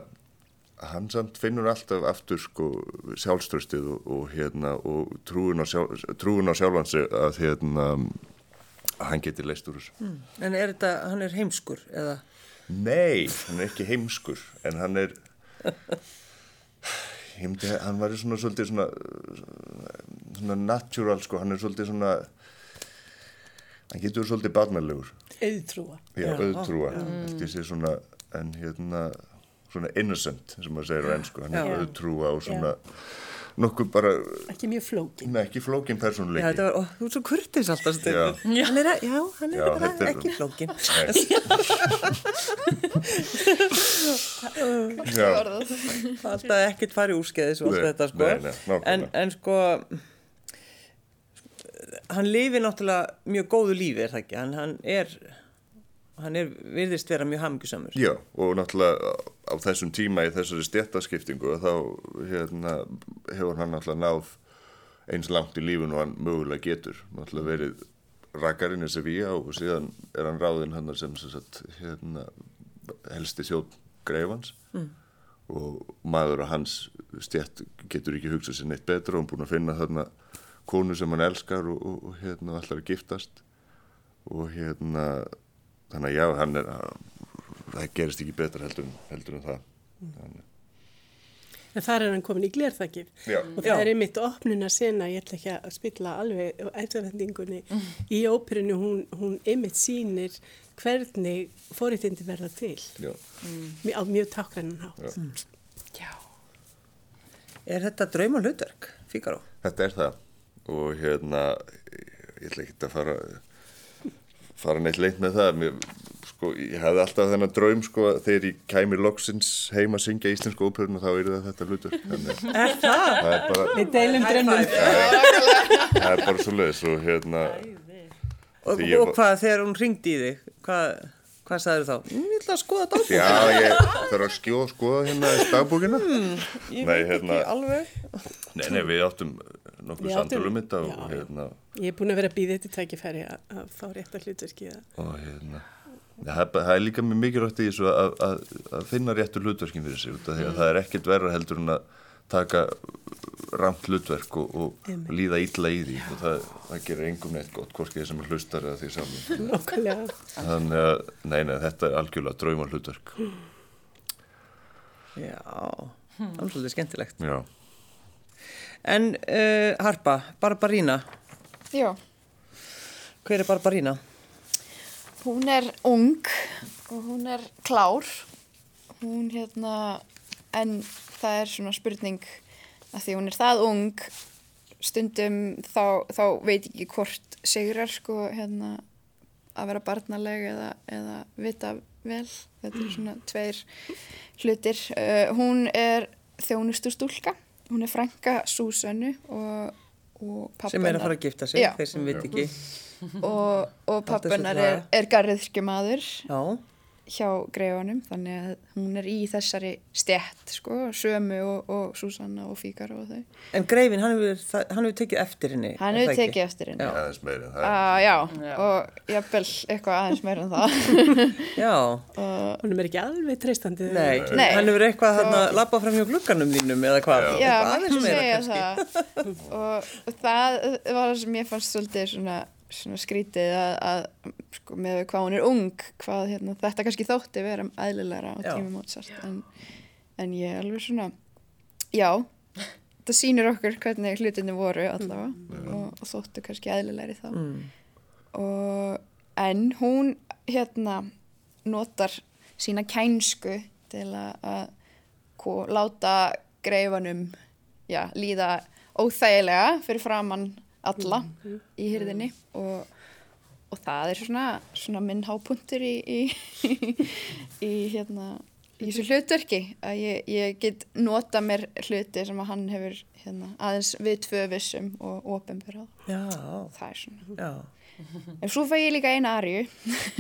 hann samt finnur alltaf aftur sko sjálfströstið og, og hérna og trúin á, sjálf, trúin á sjálfan sig að hérna að hann geti leist úr þessu. En er þetta, hann er heimskur eða? Nei, hann er ekki heimskur, en hann er, myndi, hann var svona svolítið svona, svona natural sko, hann er svolítið svona, hann getur svolítið barnalegur, auðtrúa. já, Já. auðtrúa, eftir sér svona, en hérna, svona innocent, sem maður segir á ennsku, hann er Já. auðtrúa og svona, nokkuð bara, Ekki mjög flókin. Nei, ekki flókin persónuleiki. þetta var, ó, þú er svo kurtis alltaf stundum. Já. Hann er, að- já, hann er Já, bara er- ekki flókin. Alltaf ekkert farið úrskeiðis og allt þetta, sko. nei, nei, en, en sko, hann lifi náttúrulega mjög góðu lífi, er það ekki? Hann, hann er, hann er, virðist vera mjög hamingjusamur. já, og náttúrulega á þessum tíma í þessari stjættaskiptingu þá hérna, hefur hann náttúrulega náð eins langt í lífun og hann mögulega getur. Náttúrulega verið rakarinn í Sevilla og síðan er hann ráðinn hann sem, sem sagt, hérna, helsti þjótt greifans mm. og maður og hans stjætt getur ekki hugsað sér neitt betra og hann búin að finna þarna konu sem hann elskar og, og, og hérna allar að giftast og hérna þannig að já, hann er það gerist ekki betra heldur, en- heldur en það. Þannig, En þar er hann komin í glerþakið. já, Og það er einmitt opnuna sena, ég ætla ekki að spilla alveg eftirvendingunni í óperinu, hún, hún einmitt sýnir hvernig forréttindi verða til. Já, mj- á mjög tákrannan hátt. Já. Er þetta drauma hlutverk, Fíkaró? þetta er það. Og hérna ég ætla ekki að fara fara neitt leint með það Mér, sko, ég hefði alltaf þennan draum sko, þegar ég kæmi loksins heim að syngja íslensku óperun og þá er það þetta hlutur þannig Er það? það er bara, Við deilum drömmum. það er bara svo leiðis og hérna Og, ég og hvað, þegar hún ringdi í þig, hvað, hvað sagður þá? Mm, Ég ætla að skoða dagbúk. já, ég þarf að skjóða skoða hérna í dagbúkina Ég Nei, veit hérna- ekki alveg. nei, nei, við áttum nokkuð áttum- samtalum þetta og já, já. hérna Ég er búin að vera að býða þetta tækifæri að, fá rétt að hlutverki og hérna það, það er líka mjög mikilvægt í þessu að, að, að finna réttu hlutverkin fyrir sig út af því að það er ekkert verra heldur en að taka ramt hlutverk og, og Einmitt. líða illa í því. Og það, það gerir engum neitt gott hvorki þeir sem er hlustar eða því saman þannig að, nei, nei, þetta er algjörlega drauma hlutverk. Já, það er svolítið skemmtilegt. já, En uh, Harpa, Barbarína, Já, hver er Barbarína? hún er ung og hún er klár. Hún hérna, en það er svona spurning að því hún er það ung, stundum þá, þá veit ekki hvort sigrar sko hérna að vera barnaleg eða, eða vita vel. Þetta er svona tveir hlutir. Uh, hún er þjónustustúlka, hún er frænka Súsönnu og, og pappa Sem er að fara að gifta sig, Já. þeir sem veit ekki. og, og pappunar er, er garriðskjumadur Já, hjá greifanum þannig að hún er í þessari stjætt sko, sömu og, og Susanna og Fíkar og þau en Greifin, hann hefur, það- hann hefur tekið eftir henni. hann hefur það ekki? tekið eftir henni Já. aðeins meira en það Uh, já, Já. og jafnvel eitthvað aðeins meira en það Já, Hún er ekki alveg treystandi. nei, Nei. hann hefur eitthvað hann að labba fram hjá glugganum þínum eða hvað? já, maður aðeins ekki meira segja kannski. það og, og það var það sem ég fannst svolítið svona, svona skrítið að, að sko, með hvað hún er ung hvað hérna, þetta kannski þótti vera eðlilegra á tímum Mozart en, en ég er alveg svona já, það sýnir okkur hvernig hlutinni voru allavega og, og þóttu kannski eðlilegri þá. Mm. og, en hún hérna notar sína kænsku til að, láta greifanum já, líða óþægilega fyrir framann alla í hyrðinni og, og það er svona, svona minn hápuntur í, í, í hérna í þessu hlutverki að ég, ég get nota mér hluti sem að hann hefur hérna, aðeins við tvö vissum og ofinbyrjað Já, það er svona. Já. En svo fæ ég líka eina arju.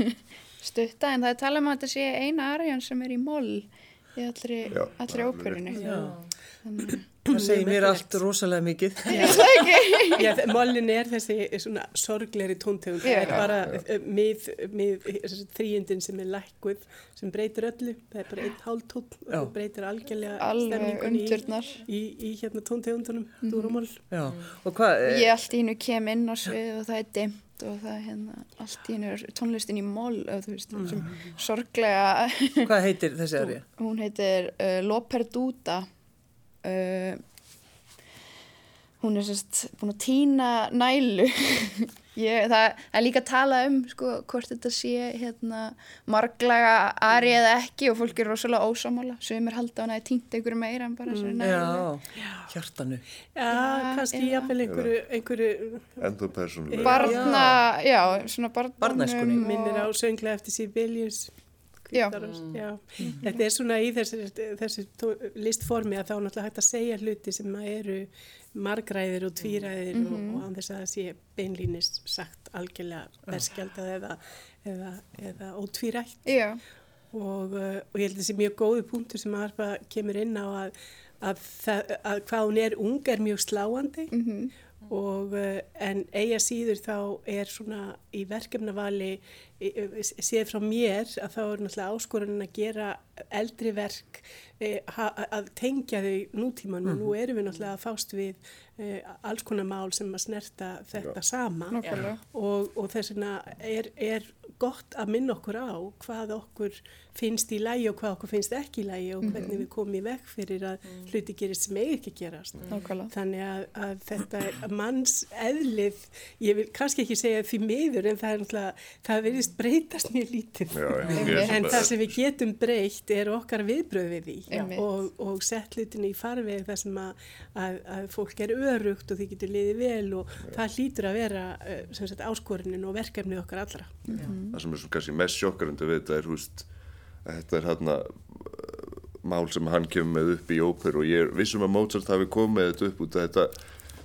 Stutta en það er talað um að þetta sé eina arjan sem er í moll í allri, allri óperinu. Já. Það segir mér allt rosalega mikið. Já, mollin er þessi svona sorgleri tóntegund. Það er bara uh, mið, mið þessi þrýjendin sem er lækkuð, sem breytir öllu. Það er bara einn hálftón og það breytir algjörlega alveg stemningunni í, í, í hérna tóntegundunum, mm dúramól. Já, og hvað, eh, Ég allt í hennu kem inn á svið og það er dimmt og það er hérna allt í hennu er tónlistin í moll og þú veist, sem sorglega hvað heitir þessi arja? hún heitir uh, Loperduta uh, hún er sérst búin að týna nælu. Ég, það er líka að tala um sko, hvort þetta sé hérna, marglaga ari eða ekki og fólk er rosalega ósamála sem er halda á hann að týnt einhverju meira en bara mm, Já, hjartanu. Já, kannski jafnvel einhverju, einhverju Enda persónulega. barna, já, svona barna minnir á sönglega eftir Sibelius. Já. Já. Þetta er svona í þessi tó- listformi að þá náttúrulega hægt að segja hluti sem að eru margræðir og tvíræðir og, og án þess að það sé beinlínis sagt algjörlega verskjaldað eða, eða, eða ótvírætt. Já, og, uh, og ég held að þessi mjög góðu punktur sem Arpa kemur inn á að, að, að hvað hún er ung er mjög sláandi og uh, en eiga síður þá er svona í verkefnavali séð frá mér að þá er náttúrulega áskorunin að gera eldri verk eh, ha- að tengja þau nútíman og nú erum við náttúrulega að fást við eh, alls konar mál sem að snerta þetta sama. Nákvæmlega. og, og þess vegna er, er gott að minna okkur á hvað okkur finnst í lægi og hvað okkur finnst ekki í lægi og hvernig við komum í vekk fyrir að hluti gerist sem eigi ekki að gerast. nákvæmlega. Þannig að, að þetta er manns eðlið, ég vil kannski ekki segja því miður en það er náttúrulega, það verðist breytast mjög lítið. Já, já, En það sem við getum breytt er okkar viðbröð við því. Og, og sett hlutinu í farveg þar sem að, að, að fólk er örugt og því getur liðið vel og það hlýtur að vera sem sagt, áskorunin og verkefnið okkar allra. það sem er svo kannski mest sjokkarandi við þetta er húst þetta er hérna mál sem hann kemur með upp í óper og ég er vissum að Mozart hafi komið með þetta upp út að þetta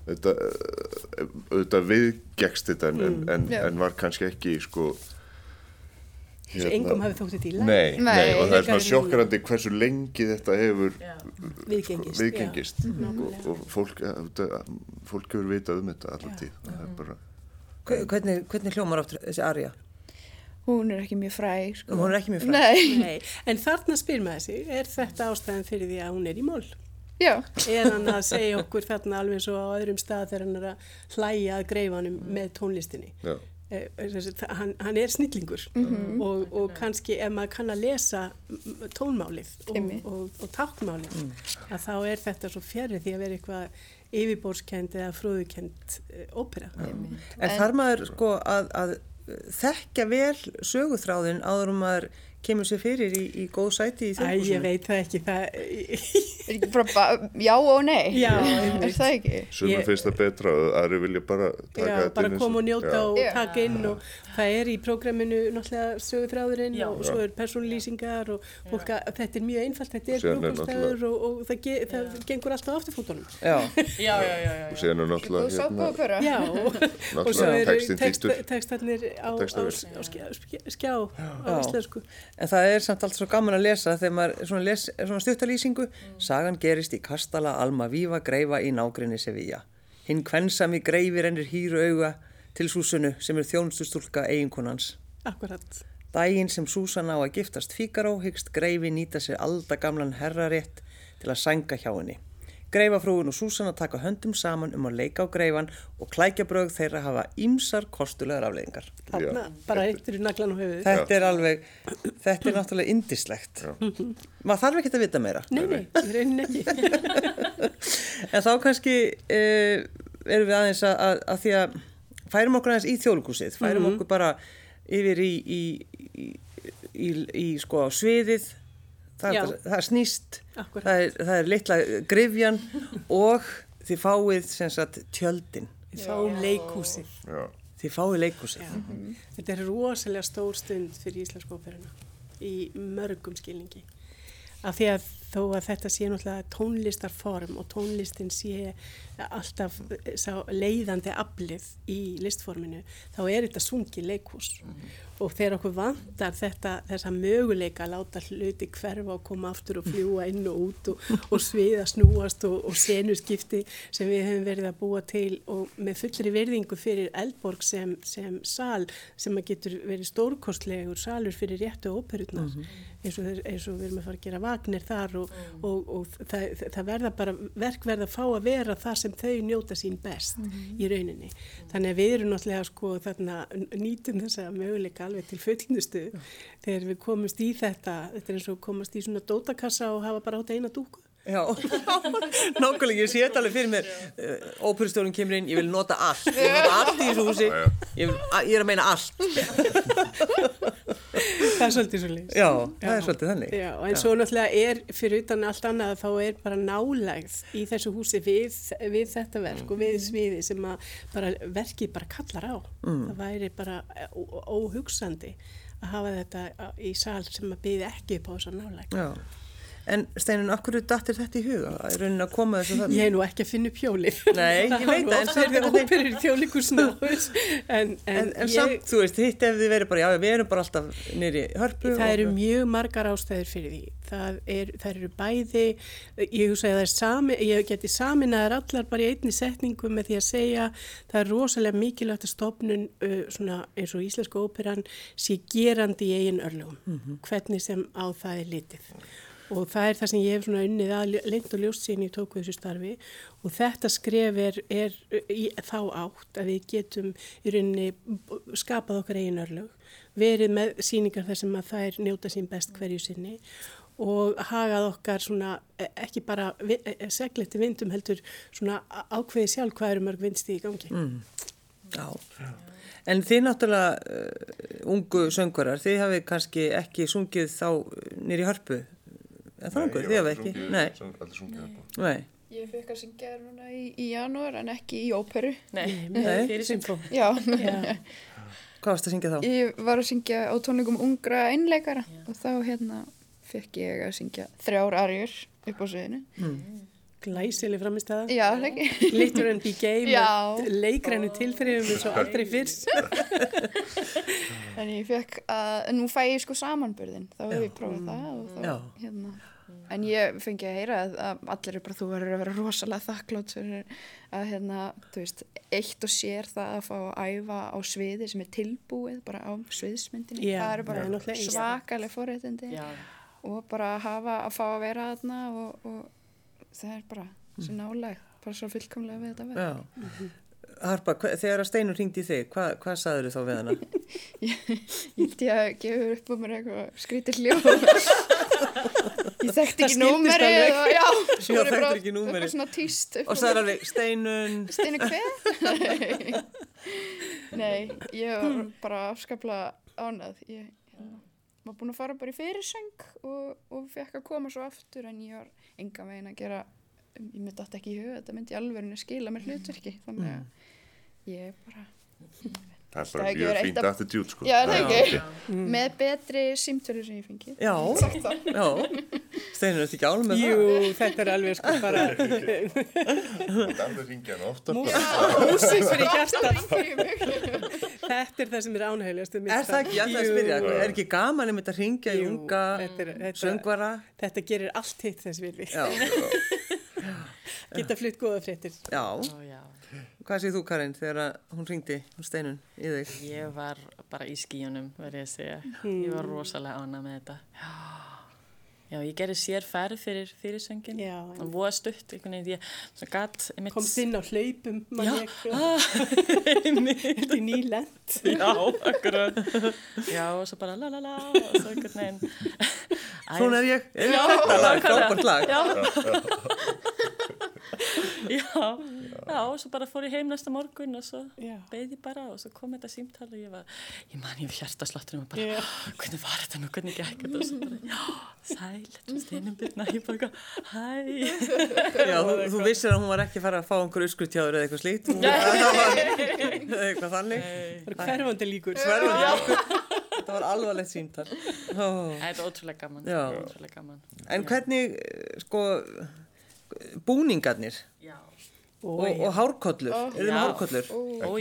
þetta, eh, auðvitað viðgekst þetta en, en, en, Já. en var kannski ekki sko Þessu engum hafi þótt þetta í læg. Nei, nei, Nei. og það er svona sjokkarandi hversu lengi þetta hefur Viðgengist. viðgengist já. og, og fólk, eh, auðvitað, fólk hefur vitað um þetta allar tíð það er bara Hve- Hvernig, hvernig hljómar áttur þessi arja? Hún er ekki mjög fræg, sko. Hún er ekki mjög fræg. Nei, Nei, en þarna spyr maður sig, er þetta ástæðan fyrir því að hún er í mól? já, Er hann að segja okkur þarna alveg svo á öðrum stað þegar hann er að hlæja að greifanum með tónlistinni? já, Eh, þessi, það- hann, hann er snillingur og, og kannski ef maður kann að lesa tónmálið og, og, og táknmálið að þá er þetta svo fjarrir því að vera eitthvað yfirbórskend eða frúðukend ópera. En þar maður sko að, að þekkja vel söguþráðin áður um maður kemur sér fyrir í, í góð sæti í Æ, ég þjóðhúsinu. veit það ekki, það, er ekki bara, ba já og nei. Já, er það ekki? sumum Ég- finnst það betra og aðri vilja bara taka Já, þetta bara inn eins koma og njóta já. og Já. taka inn og það er í prógraminu náttúrulega sögutráðurinn Já. og svo er persónlýsingar og fólk að þetta er mjög einfalt, þetta er er brúkastæður og, og það, ge, það gengur alltaf afturfótunum. Já, Já, já, já, já. og er náttúrulega sápa hérna, og pöra. Já, og, og svo náttúrulega þýttur textarnir á, skjá, á Já. íslensku. En það er samt allt svo gaman að lesa þegar maður svona, les, svona stuttalýsingu. Sagan gerist í Kastala Alma Víva greifa í nágrinni Sevilla. Hinn kvensami greifi rennir hýru auga til Súsunu sem er þjónustustúlka eiginkonans. Akkurat. Dægin sem Súsan á að giftast Fíkaró hyggst greifi nýta sér aldagamlan herrarétt til að sænga hjá henni. Greifafrúin og Súsan að taka höndum saman um að leika á greifan og klækjabröð þeirra hafa ímsar kostulegar afleiðingar. Þarna, bara eittur í naglan og höfuð. Þetta er alveg, þetta er náttúrulega indislegt. Maður þarf ekki að vita meira. Nei, nei, í rauninni ekki. En þá kannski uh, erum við aðeins að, að, að því að færum okkur aðeins í þjóðlugúsið, færum okkur bara yfir í, í, í, í, í sko sviðið, það, er, það er snýst, það er, það er litla grifjan og þið fáið sem sagt tjöldin, Við fáum leikhúsið. já, þið fáið leikhúsið. Þetta er rosalega stór stund fyrir Íslensk óperuna í mörgum skilningi. Af því að þó að þetta sé náttúrulega tónlistarform og tónlistin sé alltaf leiðandi aflið í listforminu, þá er þetta sungið leikhús. Og þegar okkur vantar þetta, þessa möguleika að láta hluti hverfa og koma aftur og fljúa inn og út og, og sviða snúast og, og senuskipti sem við höfum verið að búa til og með fullri verðingu fyrir Eldborg sem, sem sal sem að getur verið stórkostlegur salur fyrir réttu óperutnar eins, og, þeir- eins og við erum að fara að gera vagnir þar og, og, og það, það verða bara verk verða að fá að vera það sem þau njóta sín best í rauninni. Þannig að við erum náttúrulega sko þarna nýtum þessa möguleika alveg til fullnustu þegar við komumst í þetta, þetta er eins og komast í svona dótakassa og hafa bara átt eina dúku Já, nákvæmlega, ég sé þetta alveg fyrir mér. Uh, óperustjórun kemur inn, ég vil nota allt. Ég vil nota allt í þessu húsi. Ég, vil, a, ég er að meina allt. Það er svolítið svo leiðis. Já, það er svolítið þannig. Já, en svo náttúrulega er fyrir utan allt annað þá er bara nálægð í þessu húsi við, við þetta verk og við sviði sem að bara verkið bara kallar á. Mm. Það væri bara óhugsandi að hafa þetta í sal sem að byggði ekki upp á þessa nálægð. Já, en Steinun, af hverju dattir þetta í huga? Er raunin að koma þessu þannig? Ég er nú ekki að finna upp hjólið. Nei, ég veit það, það. samt er óperur í þjóðlíkusna. En, en, En, en ég, samt, þú veist, hitt ef þið verið bara, já, við erum bara alltaf nýri hörpu Það eru mjög margar ástæður fyrir því. Það, er, það eru bæði, ég hugsa að það er sami, ég geti saminaðar allar bara í einni setningu með því að segja það er rosalega mikilvægt að stofnun uh, svona eins og Íslensku óperan sé gerandi í eigin örlugum, hvernig sem á það er litið. Og það er það sem ég hef svona unnið að lengt og ljóst síðan ég tók við þessu starfi. Og þetta skref er, er í þá átt að við getum í rauninni skapað okkar eigin örlug, verið með síningar þar sem að þær njóta sín best hverju sinni og hagað okkar svona e- ekki bara vi- e- segleti vindum heldur svona ákveði sjálf hvað eru mörg vindsti í gangi. Já, en þið náttúrulega uh, ungu söngvarar, þið hafið kannski ekki sungið þá nýri hörpu það ungu, þið hafið ekki Nei, Aldrei sungið þetta. nei, Ég fekk að syngja þér núna í, í janúar en ekki í óperu. Nei, Nei. fyrir Symfó. Já, hvað varst að syngja þá? ég var að syngja á tónleikum ungra einleikara og þá hérna fekk ég að syngja þrjár arjur upp á sviðinu. Glæsileg framistæða. Já, það ekki? Litur en B-Game Já. og leikrænu tilþrifum eins og aldrei fyrst. Þannig ég fekk að, nú fæ ég sko samanbörðin, þá hef ég prófað það og þá, Já. hérna, en ég fengi að heyra að, að allir er bara, þú verður að vera rosalega þakklátt fyrir að, hérna, þú veist, eitt og sér það að fá að æfa á sviði sem er tilbúið bara á sviðsmyndinni, Já, það eru bara er náttúrulega einstakt. svakaleg forréttindi Já, og bara að hafa að fá að vera þarna og, og það er bara svo nálæg, bara svo fullkomlega við þetta verð. Já, Harpa, hva, þegar að Steinun ringdi í þig, hvað, hvað sagður þá við hana? Ég að gefa upp á mér eitthvað skrítið hljóð. ég þekkti ekki Já, svo er bara ekki upp Og sagður alveg, Steinun, Steinu hver? Nei, ég var bara afskaplega ánað. Ég hérna, var búin að fara bara í fyrirsöng og, og fekk að koma svo aftur en ég var enga veginn að gera, ég myndi átt ekki í huga, þetta myndi alveg skila mér hlutverki. Þannig að ég bara, Það er Það bara ekki mjög fínt attitude, sko. já það ekki, Mm. með betri símtölu sem ég fengi. já, já, Steinun, ertu ekki álum með það? Jú, þetta er alveg sko bara Það er alveg ringja hann oftar. músins fyrir hjartan. Þetta er það sem er ánægilegast. Er það ekki, ætla að spyrja, er ekki gaman um þetta að ringja í unga þetta er- þetta- söngvara? Þetta gerir allt hitt þess virði. Já, Geta flytt góða fréttir. já, ó já. Hvað segir þú Karin þegar hún ringdi, hún Steinun, í þig? Ég var bara í skíunum, verði ég að segja. Ég var rosalega ána með þetta. Já, já ég gerði sér ferð fyrir fyrirsöngin. Já, Og voða stutt, einhvern veginn, ég svo gatt einmitt... Komst inn á hlaupum, mann Já, ég. ah, einmitt. Þetta er nýlend. Já, akkurat. Já, og svo bara la la la, og svo einhvern veginn. Svona er ég, Já, þetta lag, nákvæmlega. frábært lag. Já. já, já, og svo bara fór ég heim næsta morgun og svo beði bara og svo kom þetta símtal og ég var, ég man ég hjartasláttur og bara, Já. hvernig var þetta nú, hvernig gekk þetta og svo bara, já, sæl, þetta er steinum byrna, ég bara, hæ. Já, þú, þú vissir að hún var ekki að fara að fá einhver uskrutjáður eða eitthvað það var eitthvað þannig. Það er hverfandi líkur. Sverðan, þetta var alvarlegt símtal. Ó. Þetta er ótrúlega gaman, ótrúlega gaman. En hvernig, eh, sko, búningarnir Já. og, og hárkollur, eru þið með Já. hárkollur? Ó.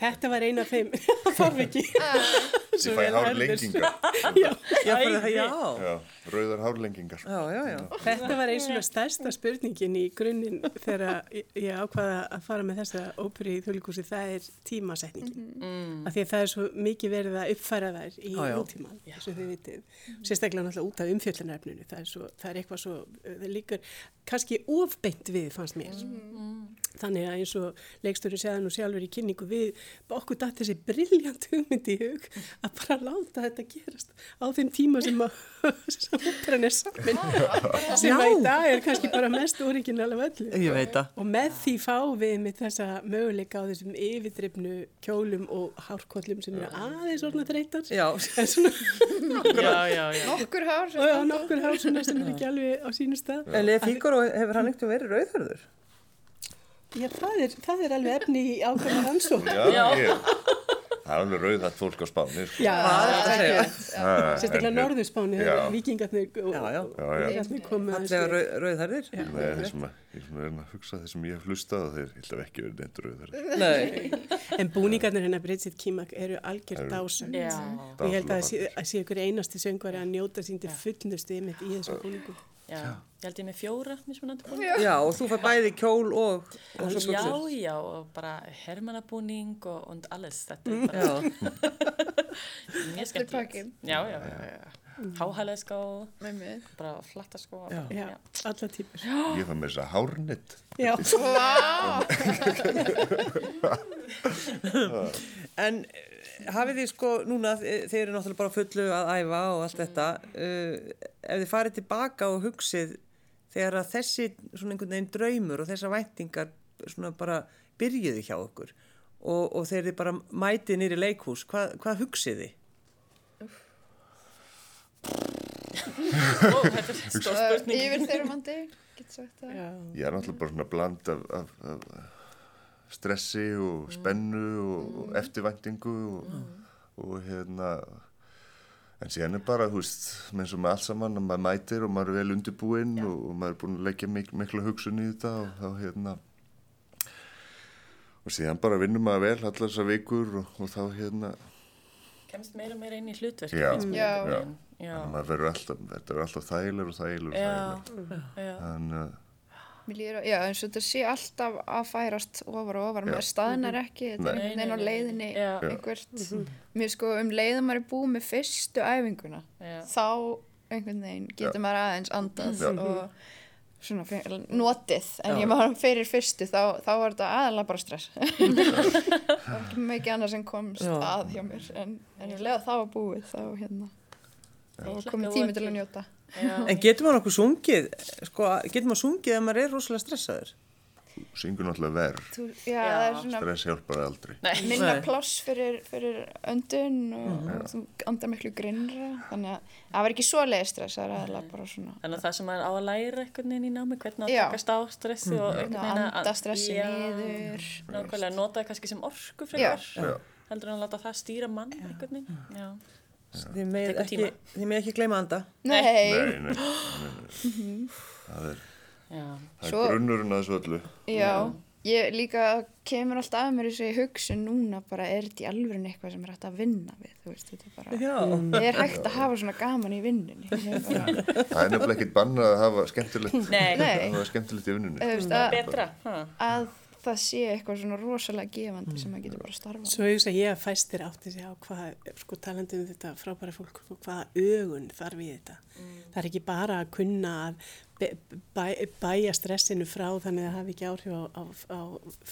Þetta var eina af þeim. Þarf ekki. Ég fæ hárlengingar. Já, það, já. Já, rauðar hárlengingar. Já, já, já. Þetta var eins og stærsta spurningin í grunninn þegar ég- ákvaða að fara með þessa óperu í þjóðlíkúsi, það er tímasetningin. Mm. Af því að það er svo mikið verið að uppfæra þær í eins og þið vitið. Sérstaklega náttúrulega út af umfjöllunarefninu, það, er svo- það er eitthvað svo, það líkur kannski ofbeint við fannst mér. Þannig að eins og leikstöru segði nú sjálfur í kynningu við, okkur datt þessi briljant hugmynd í hug að að bara láta þetta gerast á þeim tíma sem að sem óperan er samin sem að í dag er kannski bara mest origin alveg öllu. Og með því fáum við með þessa möguleika á þessum yfirdrifnu kjólum og hárkollum sem eru aðeins orðna þreytar Já, en svona Já, já, já. Nokkur hár og já, nokkur hár sem er ekki alveg á sínu stað. En Leif Fígaro hefur hann ekkert verið rauðhörður? Já, það er, það er alveg efni í ákveðna rannsók Já, ég, það er alveg rauð þetta fólk á spáni. Sko. Já, Hvað er þetta að segja? sérstaklega Já. þegar vikingarnir og vikingarnir komu aðeins Þegar við. rauð, rauðhörður? Nei, þeir sem að, ég er að hugsa þeir sem ég hef hlustað og þeir held að ekki verið neitt rauðar. Nei. En búningarnir hennar Bridget Kimak eru algjör dásam. Já. Og ég held að það sé, ykkur einasti söngvari að njóta sín til fullnustu ymitt í þessum búningum. Já, ég held ég með fjóra mismunandi búning. Já, og þú fær bæði kjól og, og svo Já, buxur. já, og bara hermannabúning og, og alles, þetta er bara Já, mjög skemmtilegt. pakkinn. Já, já, já, já. Háhælega skó, með mig. bara flatta skó. Já. Já, alla típur. Ég fann með þess að hárnett. Já, en eh, hafið þið sko núna, þið eru náttúrulega bara fullu að æfa og allt þetta, uh, ef þið farið tilbaka og hugsið þegar að þessi svona einhvern veginn draumur og þessar væntingar svona bara byrjuði hjá okkur og, og þegar þið bara mætið nýri leikhús, hvað, hvað hugsið þið? Ó, þetta er stór spurning. Yfir þeirrumandi, getur sagt það. já. Ég er náttúrulega bara svona bland af, af, af stressi og spennu og, og eftirvæntingu og, og hérna en síðan er bara, þú veist, eins og með allt saman að maður mætir og maður er vel undirbúinn og, og maður er búinn að leggja mik mikla hugsun í þetta og þá hérna. Og síðan bara vinnum maður vel allar þessar vikur og, og þá hérna. Kemst meira og meira inn í hlutverk. Já, já. Já, að maður verður alltaf, þetta alltaf þægilegur og þægilegur og já, þægilegur. Já. þannig að Mér líður já, eins og þetta sé alltaf að færast ofar og ofar, maður staðnar ekki, þetta er einhvern veginn á leiðinni einhvert. Mér sko um leiðum maður er búið með fyrstu æfinguna, Já. þá einhvern veginn getur maður aðeins andað Já. og svona fe- notið, en ég maður fyrir fyrstu, þá, þá var þetta aðalega bara stress. Ekki mikið annað sem komst Já. að hjá mér, en, en ég leða það var búið, þá hérna, hlakka komið tími til að njóta. Já. En getur maður okkur sungið, sko, getur maður sungið ef maður er rosalega stressaður? syngur náttúrulega verð er stress hjálpar aldrei. Nei, minna pláss fyrir, fyrir öndun og, og þú andar miklu grinnra þannig að það var ekki svo leiðstress það er aðalega bara svona Þannig að það sem maður á að læra einhvern veginn í námi, hvernig að takast á stressi og einhvern að veginn anda stressi niður. Nákvæmlega, nota það kannski sem orku frekar, Já. heldur en að láta það stýra mann einhvern veginn. Já. Þið með ekki, tíma. þið með ekki gleyma að anda. nei, nei, nei, nei, nei. það er, Já. það er grunnurinn að þessu öllu já ég líka kemur alltaf að mér þessi hugsun núna bara er þetta í alvörin eitthvað sem er hægt að vinna við þú veist, þetta er bara Já. er hægt að hafa svona gaman í vinnunni Ég er bara, það er nefnilega ekkit bannað að hafa skemmtilegt Nei, Nei. að hafa skemmtilegt í vinnunni þú veist, að, betra. Ha. að það sé eitthvað svona rosalega gefandi sem maður getur bara að starfa Svo ég ég að fæstir átti sig á hvað, sko talandi um þetta frábæra fólk, sko, hvaða ögun þarf í þetta. Það er ekki bara að kunna að be- bæ, bæja stressinu frá þannig að það hafi ekki áhrif á, á, á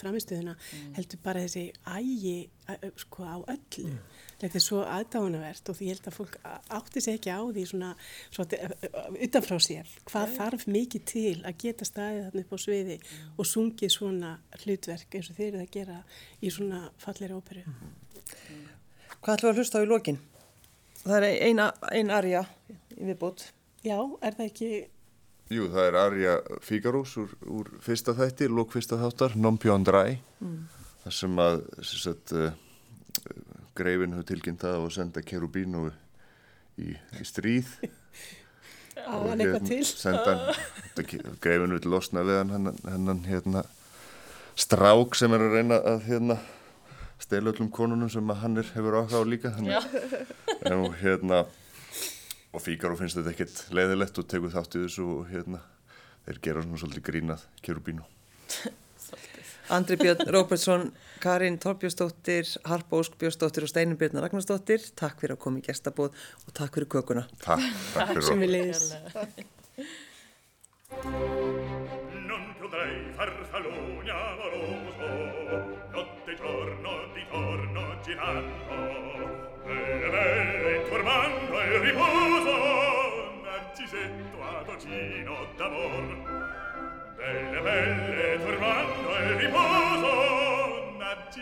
framistuðuna, heldur bara þessi ægi sko, á öllu. Þetta er svo aðdáunavert og því ég held að fólk átti sig ekki á því svona, svona utanfrá sér. Hvað þarf mikið til að geta staðið þarna upp á sviði og sungið svona hlutverk eins og þeir eru að gera í svona falleri óperu. Hvað ætlum við að hlusta á í lokin? Það er ein, ein arja í viðbútt. Já, er það ekki, Jú, það er Arja Fígarús úr, úr fyrsta þætti, lók fyrsta þáttar, Non più andrai, þar sem að sem sagt, uh, greifin hefur tilkynnt það og senda Kerubínu í, í stríð. á hann eitthvað til? Senda greifin vil losna við hann, hennan, hérna, strák sem er að reyna að hérna, stela öllum konunum sem að hann er, hefur áhuga á líka. Og, hérna, og Fígaró finnst þetta ekkert leiðilegt og tekur þátt í þessu og hérna, þeir gera svona svolítið grínað Kerubínu. Andri Björn Róbertsson, Karin Torbjörnsdóttir, Harpa Ósk Björnsdóttir og Steinun Björn Ragnarsdóttir. Takk fyrir að koma í gestabóð og takk fyrir kökuna. Takk, takk fyrir Sem okkur. far salone amoroso Notte e giorno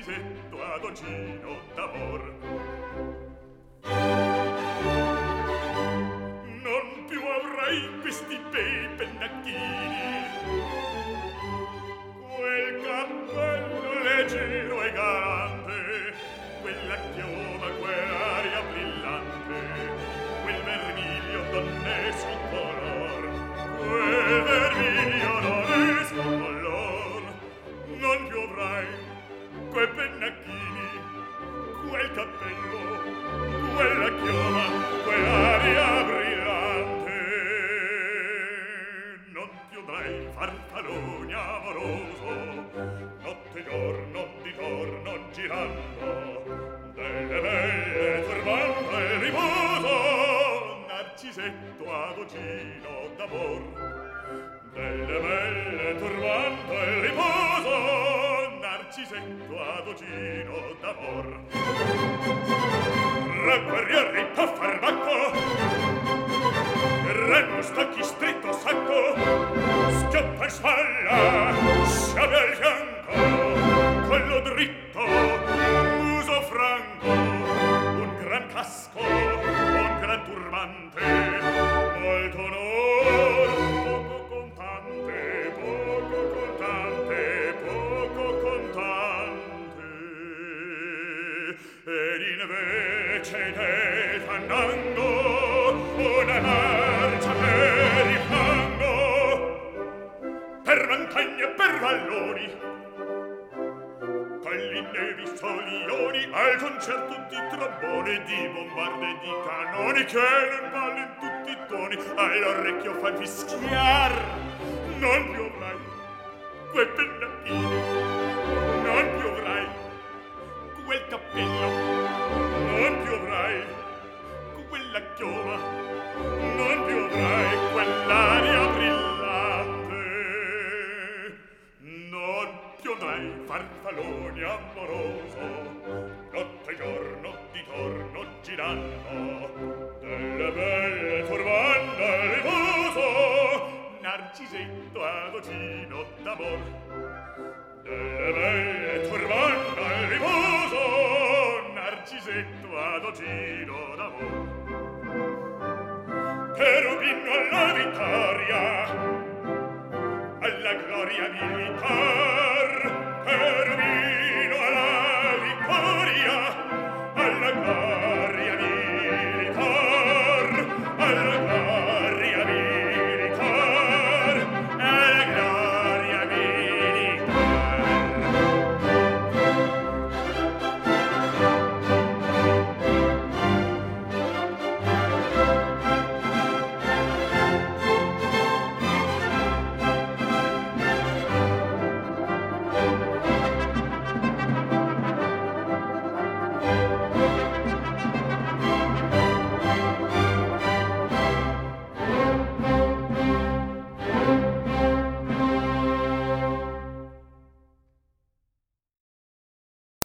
ricetto ad ogino d'amor. Non più avrai questi bei pennacchini. Quel cappello leggero e galante quella chioma quell'aria brillante quel vermiglio d'onnesso color quel vermiglio quei pennacchini, quel cappello, quella chioma, quell'aria brillante. Non ti udrai farfallone amoroso, notte e giorno di torno girando, delle belle turbando e riposo, narcisetto agogino d'amor, delle belle turbando e riposo, Narcisetto ad Ogino d'amor. Tra guerrieri pa farbacco Remo stacchi stretto sacco, Schioppa in spalla, sciabe al fianco, Collo dritto, muso franco, Un gran casco, un gran turbante, Molto no ed invece del fandango una marcia per il fango per montagne e per valloni. Colline e vizzolioni al concerto di trombone di bombarde di canoni che non vallen tutti i toni all'orecchio fan fischiar non più mai quei pennacchini quel cappello non piovrai con quella chioma non piovrai quell'aria brillante. Non piovrai farfallone amoroso notte e giorno di torno girando delle belle turbando il riposo narcisetto adocino d'amor delle belle turbando al narcisetto ad ogino d'amor cherubino alla vittoria alla gloria militar cherubino